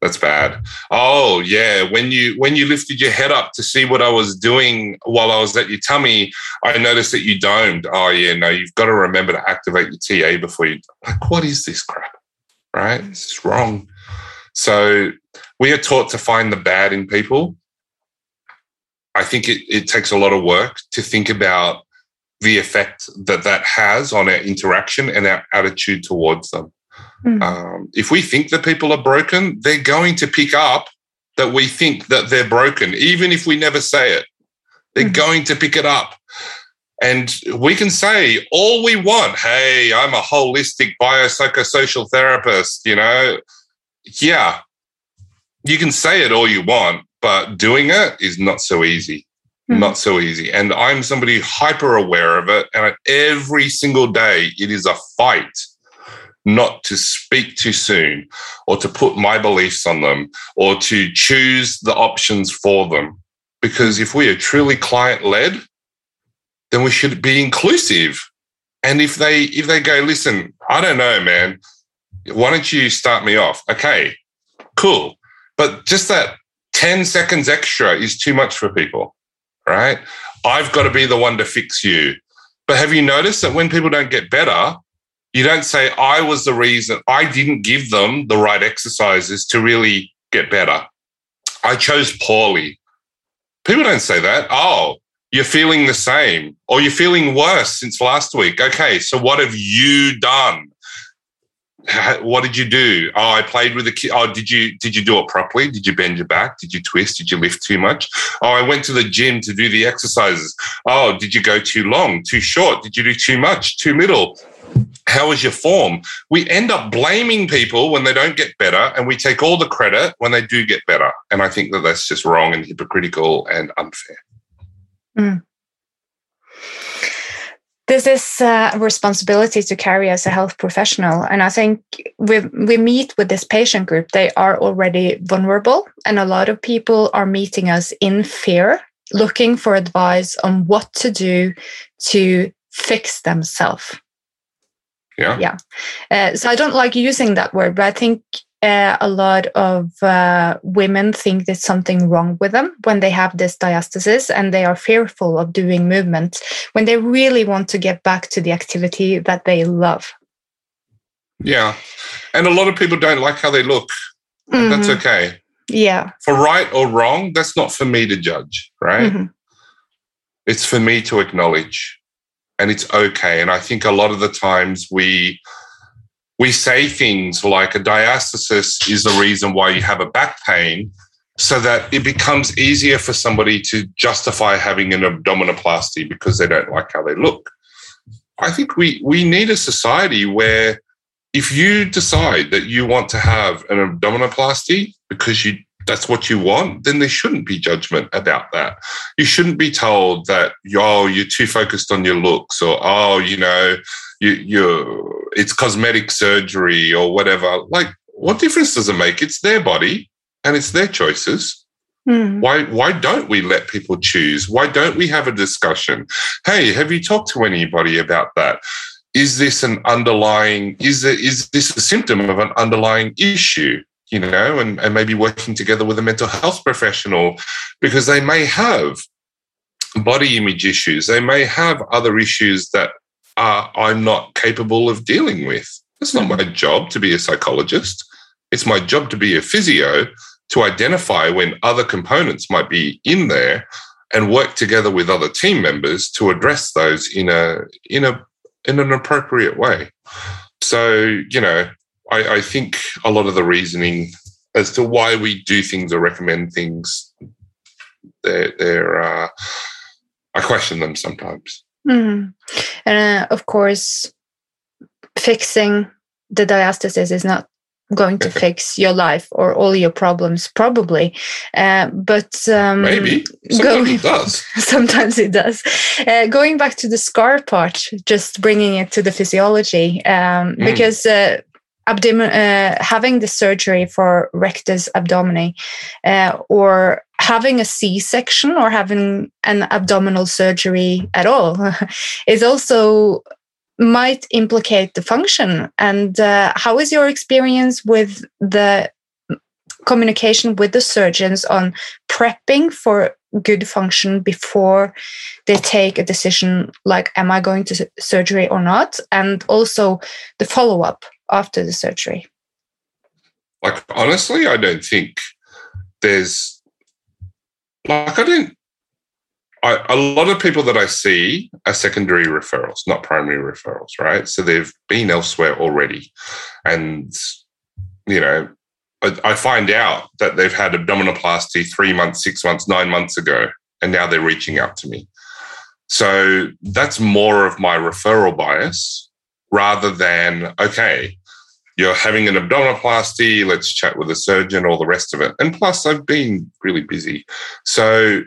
That's bad. Oh yeah, when you when you lifted your head up to see what I was doing while I was at your tummy, I noticed that you domed. Oh yeah, no, you've got to remember to activate your TA before you. Like, what is this crap? Right? It's wrong. So we are taught to find the bad in people. I think it, it takes a lot of work to think about the effect that that has on our interaction and our attitude towards them. Mm. Um, if we think that people are broken, they're going to pick up that we think that they're broken, even if we never say it. They're mm. going to pick it up. And we can say all we want. Hey, I'm a holistic biopsychosocial therapist, you know. Yeah, you can say it all you want, but doing it is not so easy. Mm. Not so easy. And I'm somebody hyper aware of it. And every single day, it is a fight not to speak too soon or to put my beliefs on them or to choose the options for them. Because if we are truly client led, then we should be inclusive. And if they if they go, listen, I don't know, man, why don't you start me off? Okay, cool. But just that 10 seconds extra is too much for people, right? I've got to be the one to fix you. But have you noticed that when people don't get better, you don't say, I was the reason, I didn't give them the right exercises to really get better. I chose poorly. People don't say that. Oh, you're feeling the same or you're feeling worse since last week. Okay, so what have you done? What did you do? Oh, I played with the kid. Oh, did you did you do it properly? Did you bend your back? Did you twist? Did you lift too much? Oh, I went to the gym to do the exercises. Oh, did you go too long, too short? Did you do too much, too little? How is your form? We end up blaming people when they don't get better, and we take all the credit when they do get better. And I think that that's just wrong and hypocritical and unfair. Mm. This is a responsibility to carry as a health professional. And I think we, we meet with this patient group, they are already vulnerable. And a lot of people are meeting us in fear, looking for advice on what to do to fix themselves yeah. Yeah. Uh, so I don't like using that word, but I think uh, a lot of uh, women think there's something wrong with them when they have this diastasis and they are fearful of doing movement when they really want to get back to the activity that they love. Yeah. And a lot of people don't like how they look. Mm-hmm. That's okay. Yeah. For right or wrong, that's not for me to judge, right? Mm-hmm. It's for me to acknowledge and it's okay. And I think a lot of the times we we say things like a diastasis is the reason why you have a back pain, so that it becomes easier for somebody to justify having an abdominoplasty because they don't like how they look. I think we we need a society where if you decide that you want to have an abdominoplasty because you that's what you want, then there shouldn't be judgment about that. You shouldn't be told that, oh, you're too focused on your looks or, oh, you know, you, you're, it's cosmetic surgery or whatever. Like, what difference does it make? It's their body and it's their choices. Mm. Why, why don't we let people choose? Why don't we have a discussion? Hey, have you talked to anybody about that? Is this an underlying, is, it, is this a symptom of an underlying issue? You know, and, and maybe working together with a mental health professional because they may have body image issues. They may have other issues that I'm not capable of dealing with. It's not my job to be a psychologist. It's my job to be a physio to identify when other components might be in there and work together with other team members to address those in a in a in an appropriate way. So, you know, I, I think a lot of the reasoning as to why we do things or recommend things, they're, they're uh, I question them sometimes. Mm. And uh, of course, fixing the diastasis is not going to fix your life or all your problems probably uh, but um, maybe sometimes going, it does sometimes it does uh, going back to the scar part just bringing it to the physiology um, mm. because uh, abdomen, uh, having the surgery for rectus abdomini uh, or having a C-section or having an abdominal surgery at all is also might implicate the function. And uh, how is your experience with the communication with the surgeons on prepping for good function before they take a decision like am i going to surgery or not and also the follow up after the surgery? Like, honestly, I don't think there's, like, I don't, I, a lot of people that I see are secondary referrals, not primary referrals, right? So they've been elsewhere already. And, you know, I, I find out that they've had abdominoplasty three months, six months, nine months ago, and now they're reaching out to me. So that's more of my referral bias rather than, okay, you're having an abdominoplasty, let's chat with a surgeon, all the rest of it. And plus, I've been really busy. So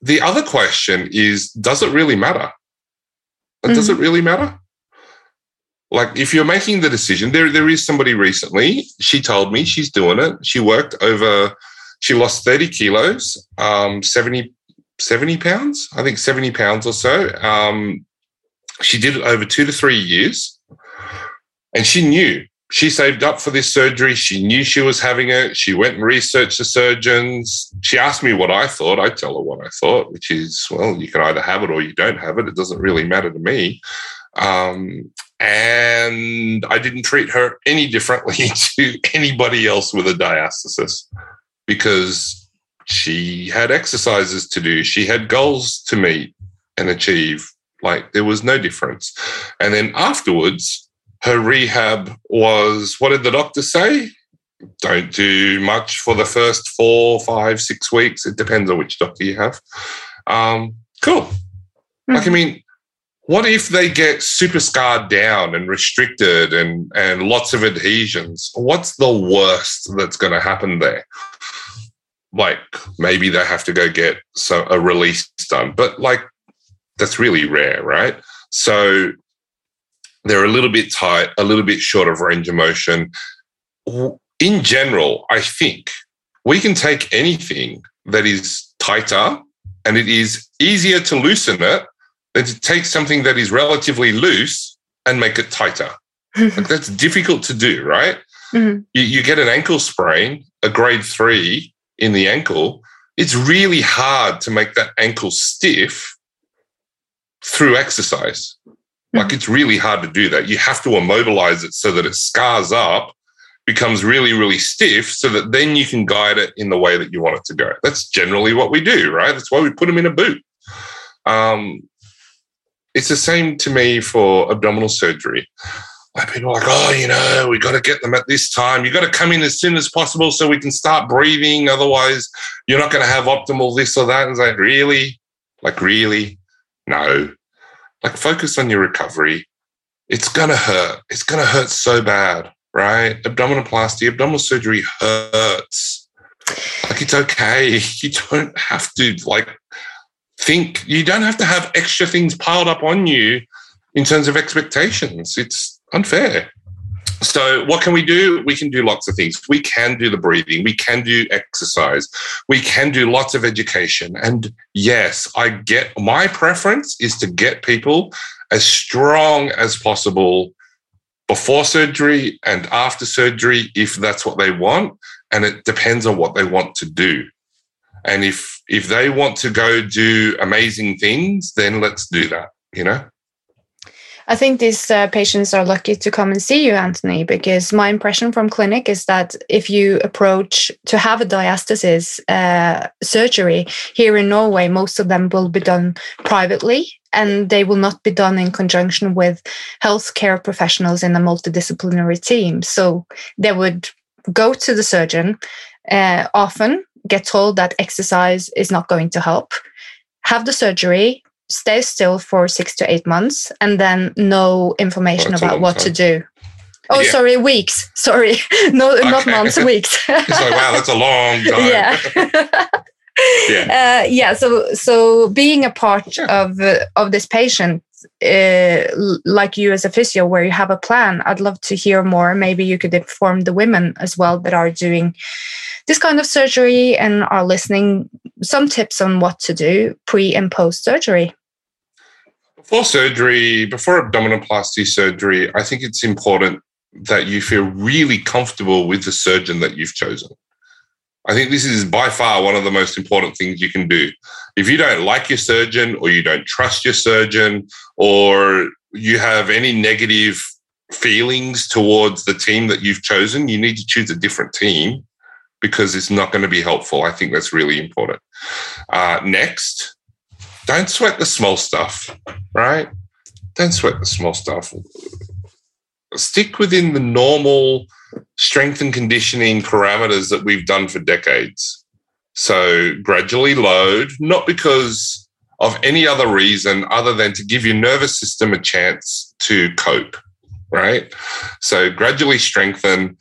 the other question is does it really matter? Mm-hmm. Does it mm. really matter? Like if you're making the decision, there there is somebody recently, she told me she's doing it. She worked over, she lost 30 kilos, um, 70, 70 pounds, I think 70 pounds or so. Um, she did it over two to three years. And she knew she saved up for this surgery. She knew she was having it. She went and researched the surgeons. She asked me what I thought. I tell her what I thought, which is, well, you can either have it or you don't have it. It doesn't really matter to me. Um, and I didn't treat her any differently to anybody else with a diastasis because she had exercises to do. She had goals to meet and achieve. Like there was no difference. And then afterwards, her rehab was what did the doctor say? Don't do much for the first four, five, six weeks. It depends on which doctor you have. Um, cool. Mm-hmm. Like, I mean, what if they get super scarred down and restricted and, and lots of adhesions? What's the worst that's going to happen there? Like maybe they have to go get so, a release done, but like that's really rare, right? So they're a little bit tight, a little bit short of range of motion. In general, I think we can take anything that is tighter and it is easier to loosen it than to take something that is relatively loose and make it tighter. like that's difficult to do, right? Mm-hmm. You, you get an ankle sprain, a grade three in the ankle. It's really hard to make that ankle stiff through exercise. Like it's really hard to do that. You have to immobilize it so that it scars up, becomes really, really stiff, so that then you can guide it in the way that you want it to go. That's generally what we do, right? That's why we put them in a boot. Um, it's the same to me for abdominal surgery. Like people are like, oh, you know, we got to get them at this time. You got to come in as soon as possible so we can start breathing. Otherwise, you're not going to have optimal this or that. And it's like, really? Like, really? No like focus on your recovery it's to hurt. It's to hurt so bad, right? Abdominoplasty, abdominal surgery hurts. Like it's okay. You don't have to like think, you don't have to have extra things piled up on you in terms of expectations. It's unfair. So, what can we do? We can do lots of things. We can do the breathing. We can do exercise. We can do lots of education. And yes, I get my preference is to get people as strong as possible before surgery and after surgery if that's what they want. And it depends on what they want to do. And if if they want to go do amazing things, then let's do that, you know? I think these uh, patients are lucky to come and see you, Antony, because my impression from clinic is that if you approach to have a diastasis uh, surgery here in Norway, most of them will be done privately and they will not be done in conjunction with healthcare professionals in a multidisciplinary team. So they would go to the surgeon uh, often, get told that exercise is not going to help, have the surgery, stay still for six to eight months and then no information about what time. to do. Oh, yeah. sorry, weeks. Sorry, no, okay. not months, weeks. it's like wow, that's a long time. Yeah. yeah. Uh, yeah. So, so being a part yeah. of uh, of this patient, uh, like you as a physio, where you have a plan, I'd love to hear more. Maybe you could inform the women as well that are doing this kind of surgery and are listening. Some tips on what to do pre and post surgery. Before surgery, before abdominoplasty surgery, I think it's important that you feel really comfortable with the surgeon that you've chosen. I think this is by far one of the most important things you can do. If you don't like your surgeon or you don't trust your surgeon or you have any negative feelings towards the team that you've chosen, you need to choose a different team because it's not going to be helpful. I think that's really important. Uh, next, don't sweat the small stuff, right? Don't sweat the small stuff. Stick within the normal strength and conditioning parameters that we've done for decades. So gradually load, not because of any other reason other than to give your nervous system a chance to cope, right? So gradually strengthen,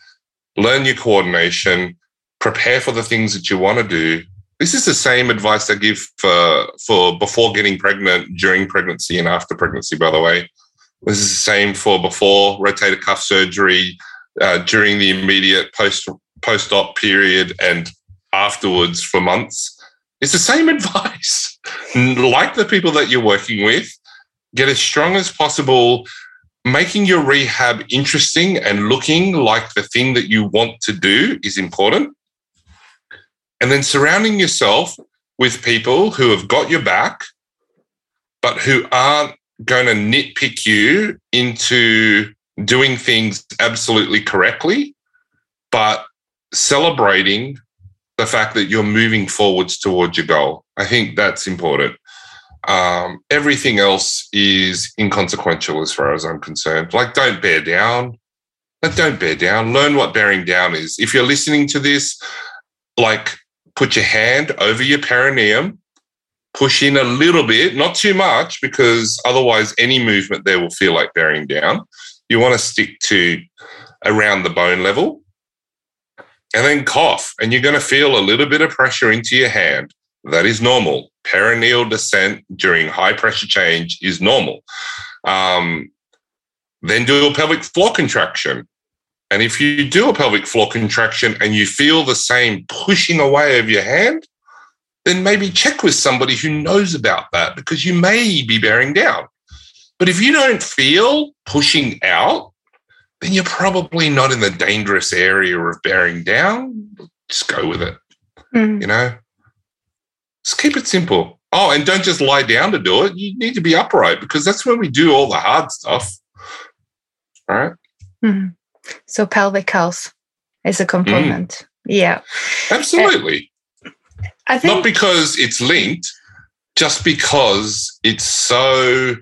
learn your coordination, prepare for the things that you want to do, this is the same advice I give for for before getting pregnant, during pregnancy, and after pregnancy. By the way, this is the same for before rotator cuff surgery, uh, during the immediate post post op period, and afterwards for months. It's the same advice. like the people that you're working with, get as strong as possible. Making your rehab interesting and looking like the thing that you want to do is important and then surrounding yourself with people who have got your back, but who aren't going to nitpick you into doing things absolutely correctly, but celebrating the fact that you're moving forwards towards your goal. I think that's important. Um, everything else is inconsequential as far as I'm concerned. Like, don't bear down. But don't bear down. Learn what bearing down is. If you're listening to this, like put your hand over your perineum, push in a little bit, not too much, because otherwise any movement there will feel like bearing down. You want to stick to around the bone level and then cough. And you're going to feel a little bit of pressure into your hand. That is normal. Perineal descent during high pressure change is normal. Um, then do a pelvic floor contraction. And if you do a pelvic floor contraction and you feel the same pushing away of your hand, then maybe check with somebody who knows about that because you may be bearing down. But if you don't feel pushing out, then you're probably not in the dangerous area of bearing down. Just go with it. Mm. You know, just keep it simple. Oh, and don't just lie down to do it. You need to be upright because that's when we do all the hard stuff. All right. mm. So pelvic health is a component. Mm. Yeah. Absolutely. Uh, I think not because it's linked, just because it's so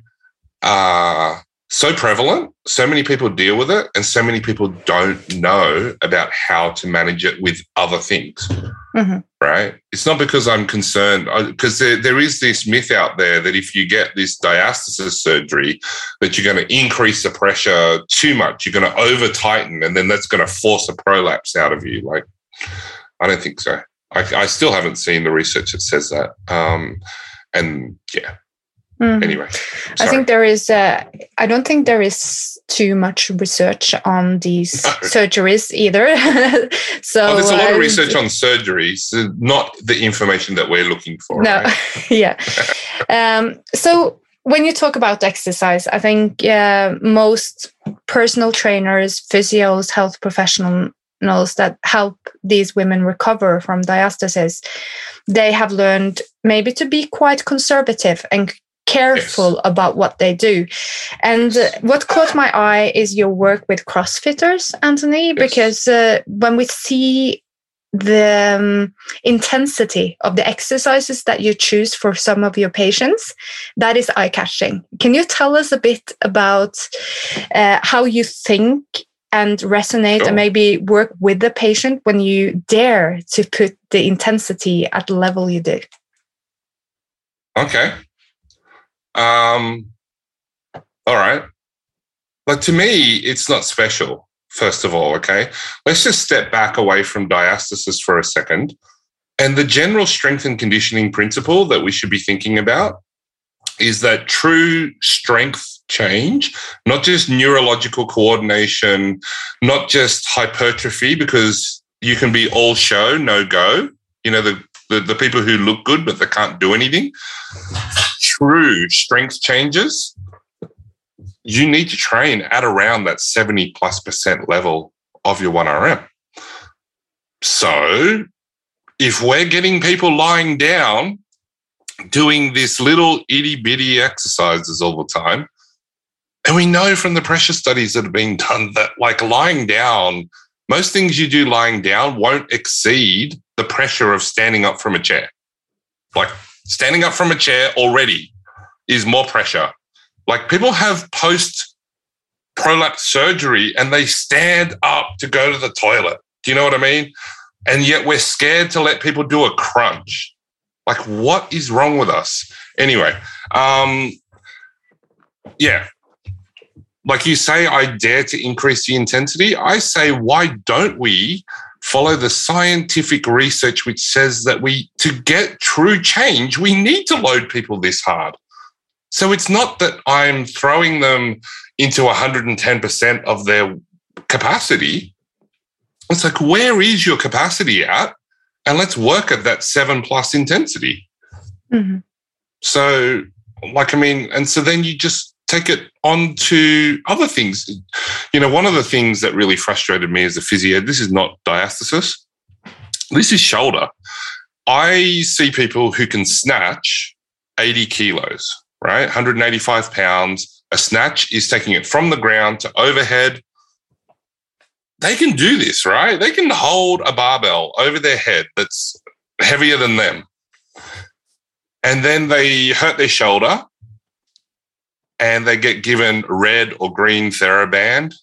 uh, so prevalent. So many people deal with it, and so many people don't know about how to manage it with other things. Mm-hmm. Right? It's not because I'm concerned, because there, there is this myth out there that if you get this diastasis surgery, that you're going to increase the pressure too much. You're going to over tighten, and then that's going to force a prolapse out of you. Like, I don't think so. I, I still haven't seen the research that says that. Um, and yeah, Mm. Anyway, sorry. I think there is. Uh, I don't think there is too much research on these no. surgeries either. so oh, there's a lot of research on surgeries, not the information that we're looking for. No, right? yeah. um, so when you talk about exercise, I think uh, most personal trainers, physios, health professionals that help these women recover from diastasis, they have learned maybe to be quite conservative and careful yes. about what they do. And uh, what caught my eye is your work with CrossFitters, Antony, yes. because uh, when we see the um, intensity of the exercises that you choose for some of your patients, that is eye catching. Can you tell us a bit about uh, how you think and resonate sure. and maybe work with the patient when you dare to put the intensity at the level you do? Okay. Um, all right. But to me, it's not special, first of all, okay? Let's just step back away from diastasis for a second. And the general strength and conditioning principle that we should be thinking about is that true strength change, not just neurological coordination, not just hypertrophy, because you can be all show, no go. You know, the, the, the people who look good, but they can't do anything true strength changes, you need to train at around that 70 plus percent level of your 1RM. So if we're getting people lying down doing this little itty bitty exercises all the time, and we know from the pressure studies that have been done that like lying down, most things you do lying down won't exceed the pressure of standing up from a chair. Like standing up from a chair already is more pressure. Like people have post prolapse surgery and they stand up to go to the toilet. Do you know what I mean? And yet we're scared to let people do a crunch. Like, what is wrong with us? Anyway, um, yeah. Like you say, I dare to increase the intensity. I say, why don't we follow the scientific research which says that we to get true change we need to load people this hard. So it's not that i'm throwing them into 110% of their capacity. It's like where is your capacity at? And let's work at that 7 plus intensity. Mm-hmm. so like i mean and so then you just take it on to other things. You know, one of the things that really frustrated me as a physio, this is not diastasis, this is shoulder. I see people who can snatch 80 kilos, right? 185 pounds. A snatch is taking it from the ground to overhead. They can do this, right? They can hold a barbell over their head that's heavier than them. And then they hurt their shoulder and they get given red or green TheraBand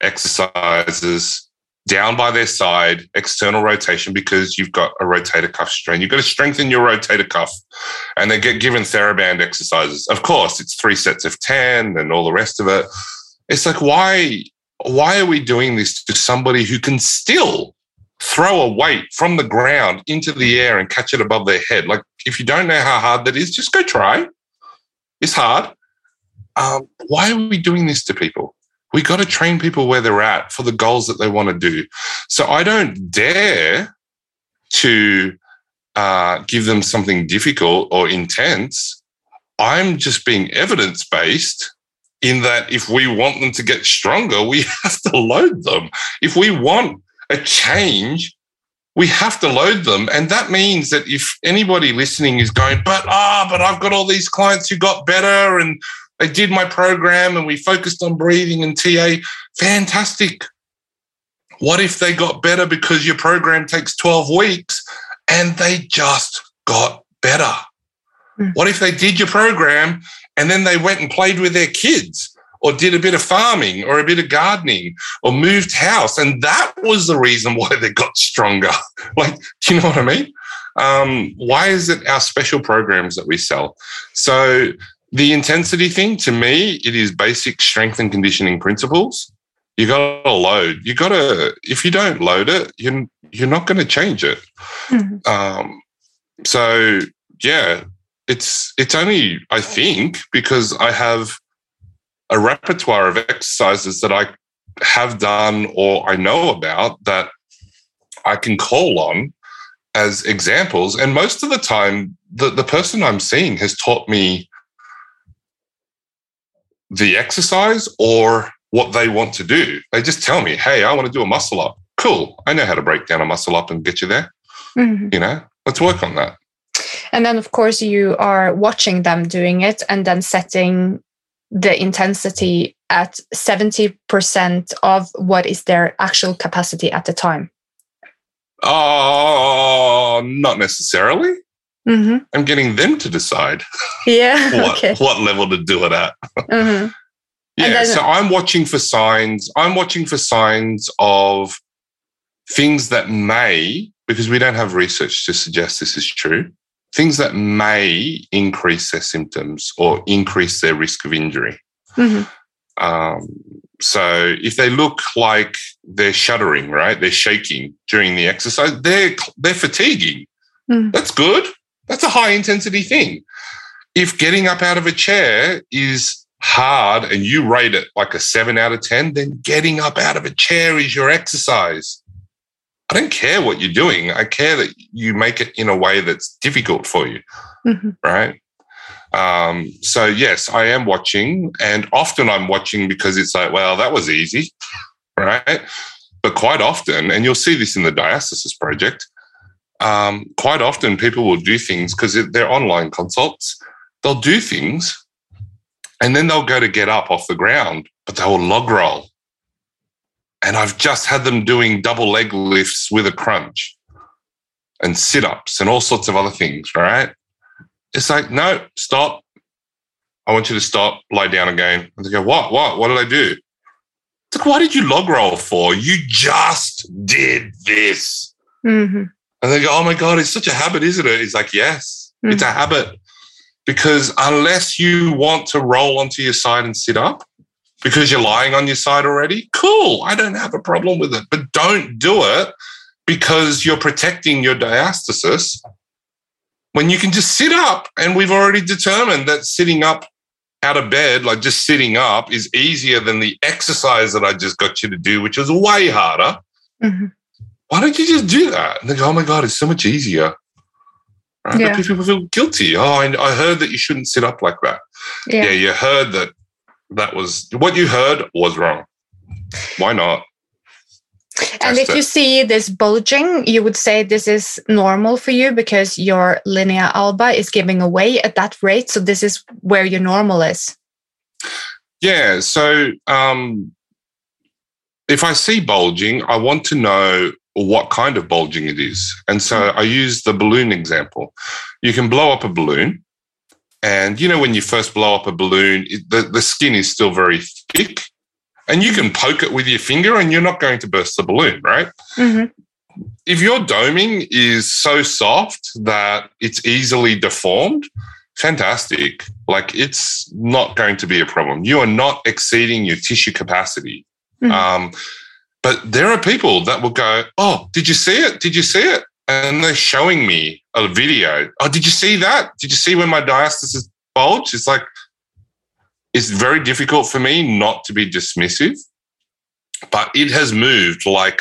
exercises down by their side, external rotation, because you've got a rotator cuff strain. You've got to strengthen your rotator cuff. And they get given TheraBand exercises. Of course, it's three sets of 10 and all the rest of it. It's like, why, why are we doing this to somebody who can still throw a weight from the ground into the air and catch it above their head? Like, if you don't know how hard that is, just go try. It's hard um, why are we doing this to people? We got to train people where they're at for the goals that they want to do. So I don't dare to uh, give them something difficult or intense. I'm just being evidence based in that if we want them to get stronger, we have to load them. If we want a change, we have to load them. And that means that if anybody listening is going, but ah, but I've got all these clients who got better and they did my program and we focused on breathing and TA. Fantastic. What if they got better because your program takes 12 weeks and they just got better? Mm. What if they did your program and then they went and played with their kids or did a bit of farming or a bit of gardening or moved house. And that was the reason why they got stronger. like, do you know what I mean? Um, why is it our special programs that we sell? So the intensity thing to me, it is basic strength and conditioning principles. You got to load. You got to. If you don't load it, you're you're not going to change it. Mm-hmm. Um, so yeah, it's it's only I think because I have a repertoire of exercises that I have done or I know about that I can call on as examples. And most of the time, the, the person I'm seeing has taught me the exercise or what they want to do. They just tell me, hey, I want to do a muscle up. Cool. I know how to break down a muscle up and get you there. Mm-hmm. You know, let's work on that. And then, of course, you are watching them doing it and then setting the intensity at 70% of what is their actual capacity at the time. Oh, not necessarily. Mm-hmm. I'm getting them to decide. Yeah. what, okay. what level to do it at. Mm-hmm. yeah. Then, so I'm watching for signs. I'm watching for signs of things that may, because we don't have research to suggest this is true, things that may increase their symptoms or increase their risk of injury. Mm-hmm. Um, so if they look like they're shuddering, right, they're shaking during the exercise, they're they're fatiguing. Mm. That's good. That's a high intensity thing. If getting up out of a chair is hard and you rate it like a seven out of 10, then getting up out of a chair is your exercise. I don't care what you're doing. I care that you make it in a way that's difficult for you. Mm-hmm. Right. Um, so, yes, I am watching. And often I'm watching because it's like, well, that was easy. Right. But quite often, and you'll see this in the Diastasis project, um, quite often people will do things because they're online consults. They'll do things and then they'll go to get up off the ground, but they will log roll and I've just had them doing double leg lifts with a crunch and sit ups and all sorts of other things, right? It's like, no, stop. I want you to stop, lie down again. And they go, what, what, what did I do? It's like, why did you log roll for? You just did this. Mm-hmm. And they go, oh my God, it's such a habit, isn't it? It's like, yes, mm-hmm. it's a habit. Because unless you want to roll onto your side and sit up, because you're lying on your side already, cool. I don't have a problem with it. But don't do it because you're protecting your diastasis when you can just sit up. And we've already determined that sitting up out of bed, like just sitting up, is easier than the exercise that I just got you to do, which is way harder. Mm-hmm. Why don't you just do that? And they go, oh my God, it's so much easier. Right? Yeah. People feel guilty. Oh, I, I, heard that you shouldn't sit up like that. Yeah. yeah, you heard that that was what you heard was wrong. Why not? And if you see this bulging, you would say this is normal for you because your linea alba is giving away at that rate. So this is where your normal is. Yeah. So um, if I see bulging, I want to know what kind of bulging it is. And so mm. I use the balloon example. You can blow up a balloon and you know, when you first blow up a balloon, it, the, the skin is still very thick and you can poke it with your finger and you're not going to burst the balloon, right? Mm-hmm. If your doming is so soft that it's easily deformed, fantastic. Like it's not going to be a problem. You are not exceeding your tissue capacity. Mm-hmm. Um, but there are people that will go, Oh, did you see it? Did you see it? and they're showing me a video. Oh, did you see that? Did you see when my diastasis bulged? It's like, it's very difficult for me not to be dismissive, but it has moved like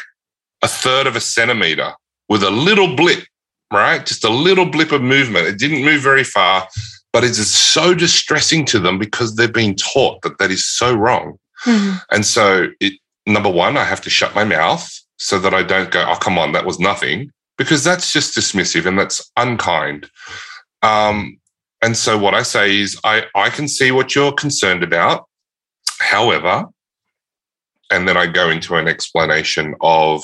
a third of a centimeter with a little blip, right? Just a little blip of movement. It didn't move very far, but it is so distressing to them because they've been taught that that is so wrong. Mm-hmm. And so, it, number one, I have to shut my mouth so that I don't go, oh, come on, that was nothing because that's just dismissive and that's unkind. Um, and so what I say is, I, I can see what you're concerned about. However, and then I go into an explanation of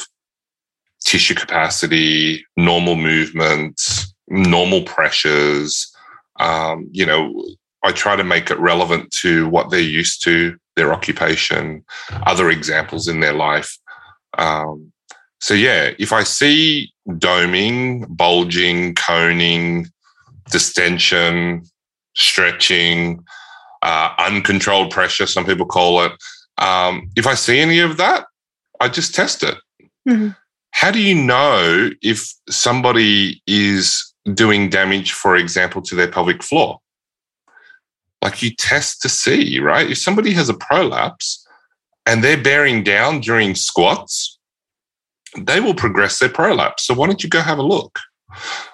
tissue capacity, normal movements, normal pressures. Um, you know, I try to make it relevant to what they're used to their occupation, other examples in their life. Um, so, yeah, if I see doming, bulging, coning, distension, stretching, uh, uncontrolled pressure, some people call it, um, if I see any of that, I just test it. Mm-hmm. How do you know if somebody is doing damage, for example, to their pelvic floor? Like you test to see, right? If somebody has a prolapse and they're bearing down during squats, they will progress their prolapse. So why don't you go have a look?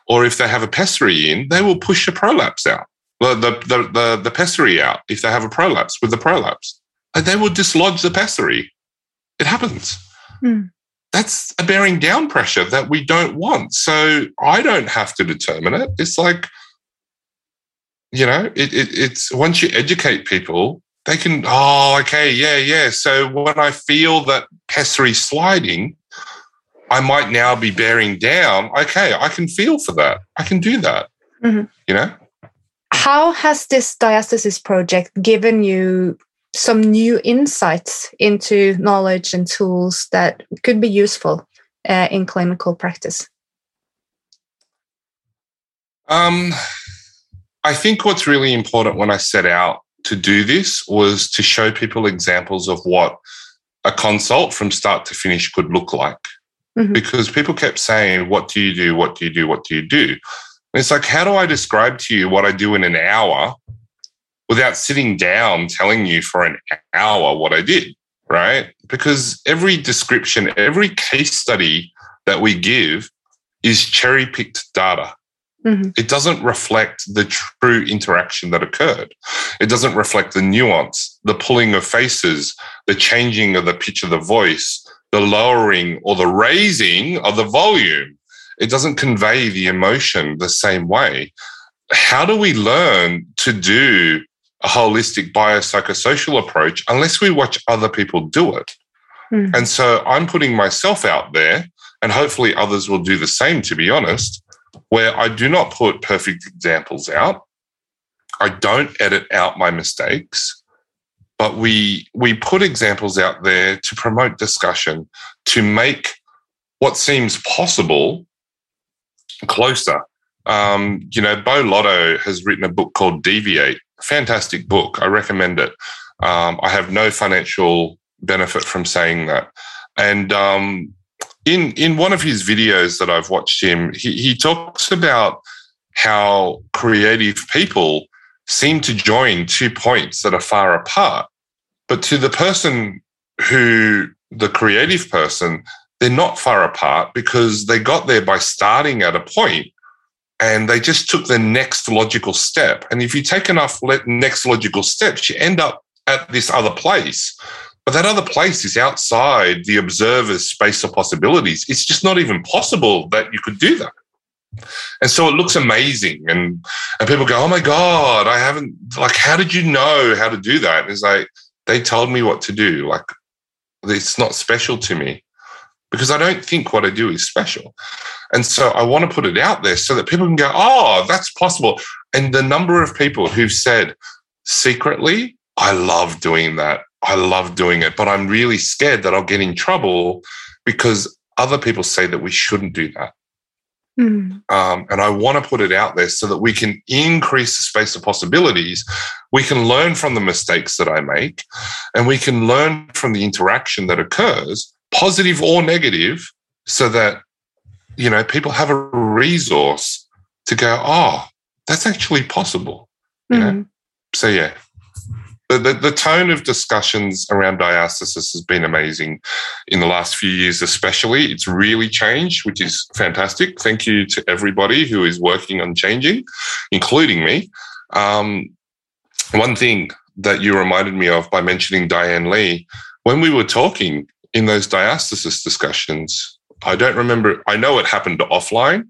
Or if they have a pessary in, they will push the prolapse out, the, the, the, the, the pessary out if they have a prolapse with the prolapse. And they will dislodge the pessary. It happens. Mm. That's a bearing down pressure that we don't want. So I don't have to determine it. It's like, you know, it, it, it's once you educate people, they can, oh, okay, yeah, yeah. So when I feel that pessary sliding, I might now be bearing down. Okay, I can feel for that. I can do that. Mm-hmm. You know? How has this diastasis project given you some new insights into knowledge and tools that could be useful uh, in clinical practice? Um, I think what's really important when I set out to do this was to show people examples of what a consult from start to finish could look like. Mm-hmm. Because people kept saying, What do you do? What do you do? What do you do? And it's like, how do I describe to you what I do in an hour without sitting down telling you for an hour what I did, right? Because every description, every case study that we give is cherry picked data. Mm-hmm. It doesn't reflect the true interaction that occurred. It doesn't reflect the nuance, the pulling of faces, the changing of the pitch of the voice, the lowering or the raising of the volume. It doesn't convey the emotion the same way. How do we learn to do a holistic biopsychosocial approach unless we watch other people do it. Mm. And so I'm putting myself out there, and hopefully others will do the same, to be honest, where I do not put perfect examples out. I don't edit out my mistakes, but we we put examples out there to promote discussion, to make what seems possible closer. Um, you know, Beau Lotto has written a book called Deviate, fantastic book. I recommend it. Um, I have no financial benefit from saying that. And um, in in one of his videos that I've watched him, he, he talks about how creative people seem to join two points that are far apart. But to the person who, the creative person, they're not far apart because they got there by starting at a point and they just took the next logical step. And if you take enough next logical steps, you end up at this other place. But that other place is outside the observer's space of possibilities. It's just not even possible that you could do that. And so it looks amazing. And, and people go, Oh my God, I haven't, like, how did you know how to do that? And it's like, they told me what to do. Like, it's not special to me because I don't think what I do is special. And so I want to put it out there so that people can go, oh, that's possible. And the number of people who've said secretly, I love doing that. I love doing it, but I'm really scared that I'll get in trouble because other people say that we shouldn't do that. Mm. Um, and I want to put it out there so that we can increase the space of possibilities. We can learn from the mistakes that I make, and we can learn from the interaction that occurs, positive or negative, so that you know, people have a resource to go, oh, that's actually possible. Mm-hmm. know? So yeah. The, the, the, tone of discussions around diastasis has been amazing in the last few years, especially. It's really changed, which is fantastic. Thank you to everybody who is working on changing, including me. Um, one thing that you reminded me of by mentioning Diane Lee, when we were talking in those diastasis discussions, I don't remember. I know it happened offline,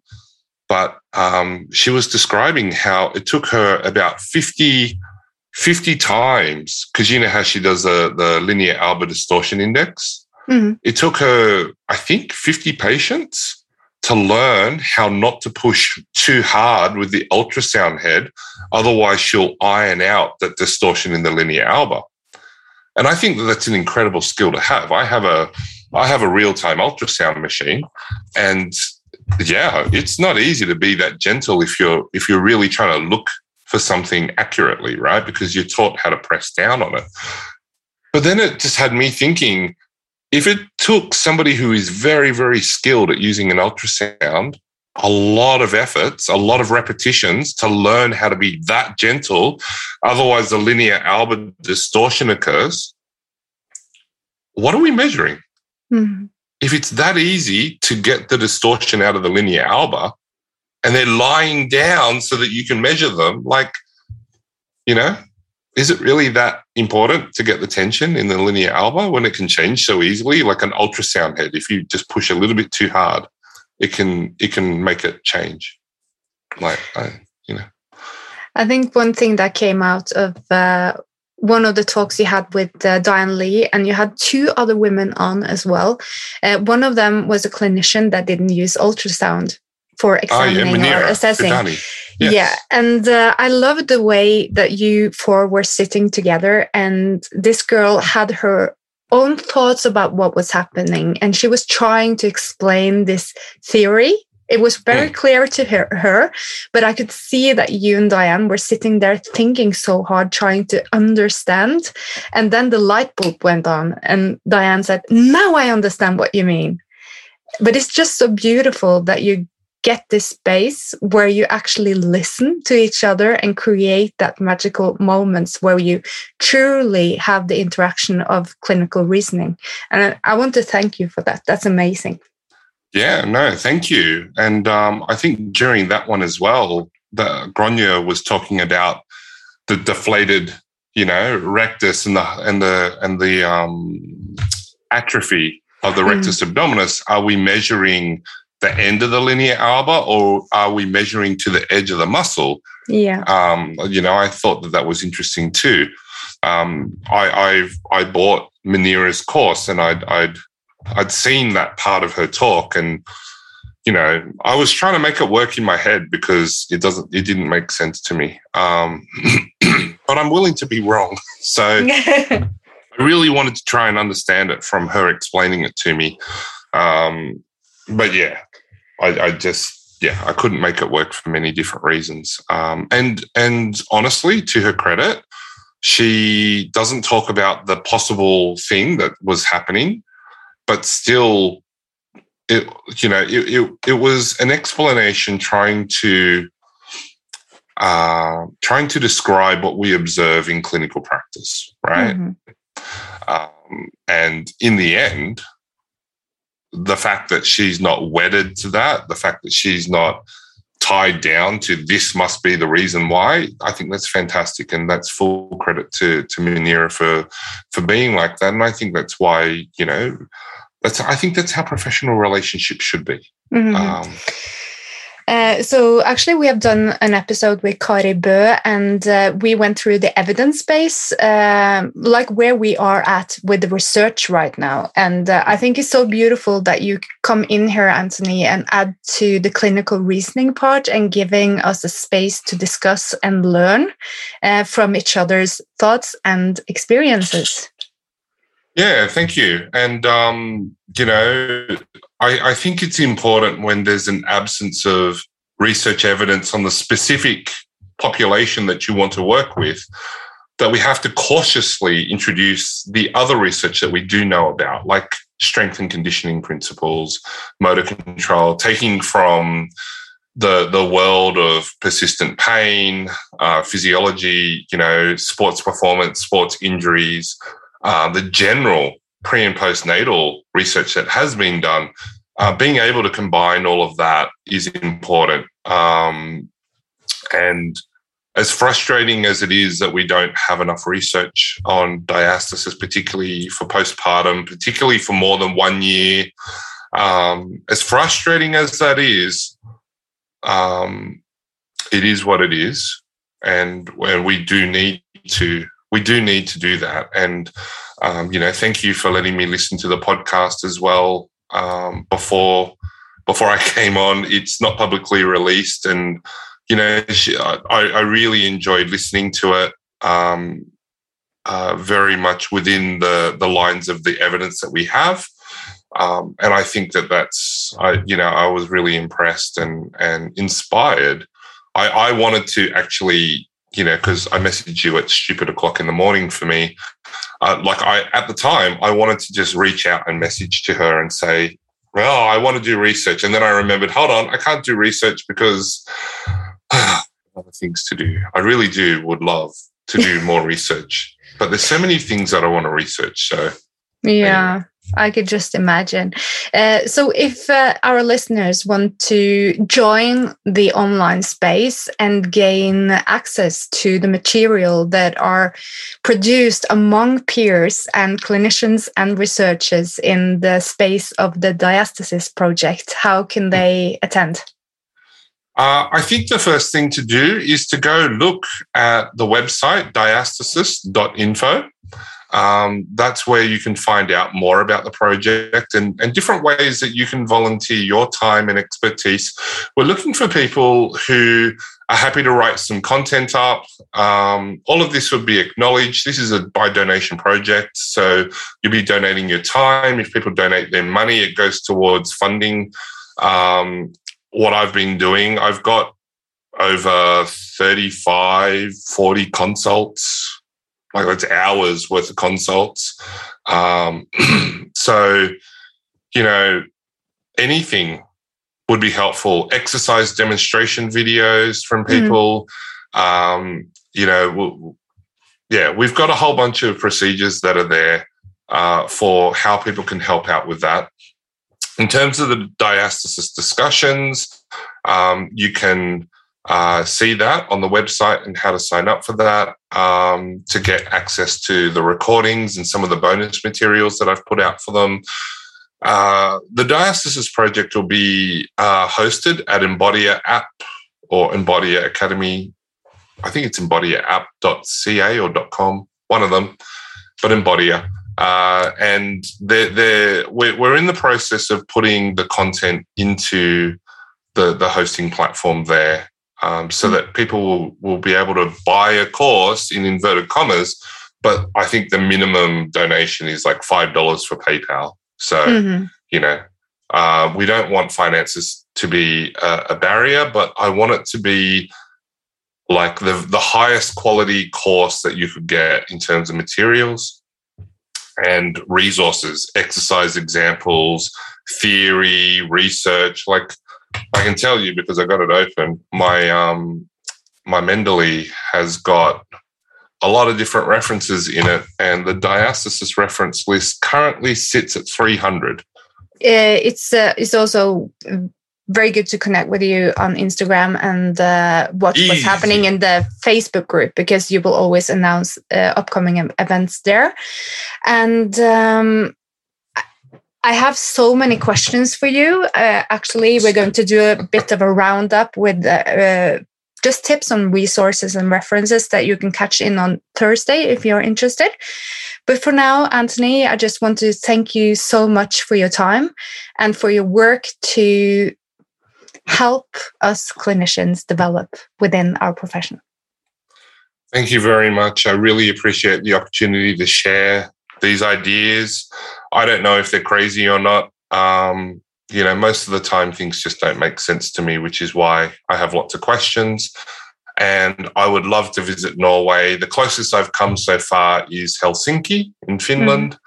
but um, she was describing how it took her about 50, 50 times, because you know how she does the, the linea alba distortion index. Mm-hmm. It took her, I think, 50 patients to learn how not to push too hard with the ultrasound head. Otherwise, she'll iron out that distortion in the linea alba. And I think that that's an incredible skill to have. I have a I have a real time ultrasound machine, and yeah, it's not easy to be that gentle if you're if you're really trying to look for something accurately, right? Because you're taught how to press down on it. But then it just had me thinking if it took somebody who is very, very skilled at using an ultrasound a lot of efforts, a lot of repetitions to learn how to be that gentle, otherwise the linea alba distortion occurs. What are we measuring? Mm-hmm. If it's that easy to get the distortion out of the linea alba and they're lying down so that you can measure them, like, you know, is it really that important to get the tension in the linea alba when it can change so easily? Like an ultrasound head, if you just push a little bit too hard, it can it can make it change. Like I, you know. I think one thing that came out of uh, one of the talks you had with uh, Diane Lee, and you had two other women on as well. Uh, one of them was a clinician that didn't use ultrasound for examining oh, yeah, or assessing. Yes. Yeah, and uh, I loved the way that you four were sitting together, and this girl had her own thoughts about what was happening, and she was trying to explain this theory. It was very mm. clear to her, her, but I could see that you and Diane were sitting there thinking so hard, trying to understand. And then the light bulb went on, and Diane said, Now I understand what you mean but it's just so beautiful that you get this space where you actually listen to each other and create that magical moments where you truly have the interaction of clinical reasoning. And I want to thank you for that. That's amazing. Yeah, no, thank you. And um, I think during that one as well, the Gráinne was talking about the deflated, you know, rectus and the and the and the um, atrophy of the rectus mm. abdominis. Are we measuring the end of the linea alba or are we measuring to the edge of the muscle? Yeah. Um, you know, I thought that that was interesting too. Um, I, I've, I bought Munira's course and I'd, I'd, I'd seen that part of her talk and, you know, I was trying to make it work in my head because it doesn't, it didn't make sense to me. Um, but I'm willing to be wrong. So I really wanted to try and understand it from her explaining it to me. Um, but yeah, I, I, just yeah I couldn't make it work for many different reasons. Um, and and honestly, to her credit, she doesn't talk about the possible thing that was happening, but still, it you know it it, it was an explanation trying to. Uh, trying to describe what we observe in clinical practice, right? Mm-hmm. Um, and in the end, the fact that she's not wedded to that, the fact that she's not tied down to this must be the reason why, I think that's fantastic. And that's full credit to, to Munira for, for being like that. And I think that's why, you know, that's, I think that's how professional relationships should be. Mm-hmm. Um, uh, so actually, we have done an episode with Kari Bø, and uh, we went through the evidence base, uh, like where we are at with the research right now. And uh, I think it's so beautiful that you come in here, Antony, and add to the clinical reasoning part and giving us a space to discuss and learn uh, from each other's thoughts and experiences. Yeah, thank you. And, um, you know, I, I think it's important when there's an absence of research evidence on the specific population that you want to work with that we have to cautiously introduce the other research that we do know about, like strength and conditioning principles, motor control, taking from the the world of persistent pain, uh, physiology, you know, sports performance, sports injuries, uh, the general pre and postnatal research that has been done, uh, being able to combine all of that is important. Um, and as frustrating as it is that we don't have enough research on diastasis, particularly for postpartum, particularly for more than one year, um, as frustrating as that is, um, it is what it is, and and we do need to we do need to do that. And, um, you know, thank you for letting me listen to the podcast as well um, before before I came on. It's not publicly released, and you know, I, I really enjoyed listening to it. Um, uh, very much within the the lines of the evidence that we have. Um, and I think that that's, I, you know, I was really impressed and and inspired. I, I wanted to actually, you know, because I messaged you at stupid o'clock in the morning for me. Uh, like I, at the time, I wanted to just reach out and message to her and say, well, I want to do research. And then I remembered, hold on, I can't do research because other things to do. I really do would love to do more research, but there's so many things that I want to research. So, yeah. Anyway. I could just imagine. Uh, so, if uh, our listeners want to join the online space and gain access to the material that are produced among peers and clinicians and researchers in the space of the Diastasis project, how can they attend? Uh, I think the first thing to do is to go look at the website diastasis.info. Um, that's where you can find out more about the project and, and different ways that you can volunteer your time and expertise. We're looking for people who are happy to write some content up. Um, all of this would be acknowledged. This is a by donation project. So you'll be donating your time. If people donate their money, it goes towards funding um, what I've been doing. I've got over 35, 40 consults like that's hours worth of consults. Um, so, you know, anything would be helpful. Exercise demonstration videos from hmm. people. Mm. Um, you know, yeah, we've got a whole bunch of procedures that are there uh, for how people can help out with that. In terms of the diastasis discussions, um, you can uh, see that on the website and how to sign up for that um, to get access to the recordings and some of the bonus materials that I've put out for them. Uh, the Diastasis project will be uh, hosted at Embodia app or Embodia Academy. I think it's embodiaapp.ca or .com, one of them, but Embodia. Uh, and they're, they're, we're, in the process of putting the content into the, the hosting platform there um, so hmm. that people will, will be able to buy a course in inverted commas. But I think the minimum donation is like $5 for PayPal. So, mm-hmm. you know, uh, we don't want finances to be a, a, barrier, but I want it to be like the, the highest quality course that you could get in terms of materials and resources, exercise examples, theory, research. Like I can tell you because I got it open. My um, my Mendeley has got a lot of different references in it, and the diastasis reference list currently sits at 300. Uh, it's uh, it's also very good to connect with you on Instagram and uh, watch Easy. what's happening in the Facebook group because you will always announce uh, upcoming events there. And um, I have so many questions for you. Uh, actually, we're going to do a bit of a roundup with uh, uh, just tips on resources and references that you can catch in on Thursday if you're interested. But for now, Antony, I just want to thank you so much for your time and for your work to help us clinicians develop within our profession. Thank you very much. I really appreciate the opportunity to share these ideas. I don't know if they're crazy or not. Um, you know, most of the time things just don't make sense to me, which is why I have lots of questions. And I would love to visit Norway. The closest I've come so far is Helsinki in Finland, mm.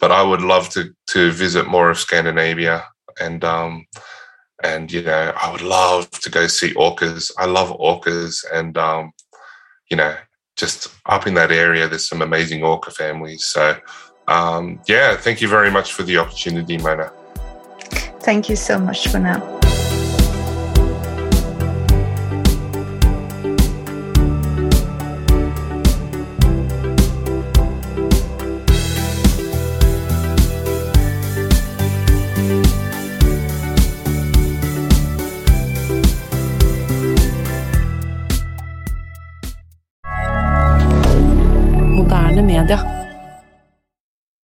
but I would love to to visit more of Scandinavia. And um, and you know, I would love to go see orcas. I love orcas, and um, you know, just up in that area, there's some amazing orca families. So um, yeah, thank you very much for the opportunity, Mona. Thank you so much for now.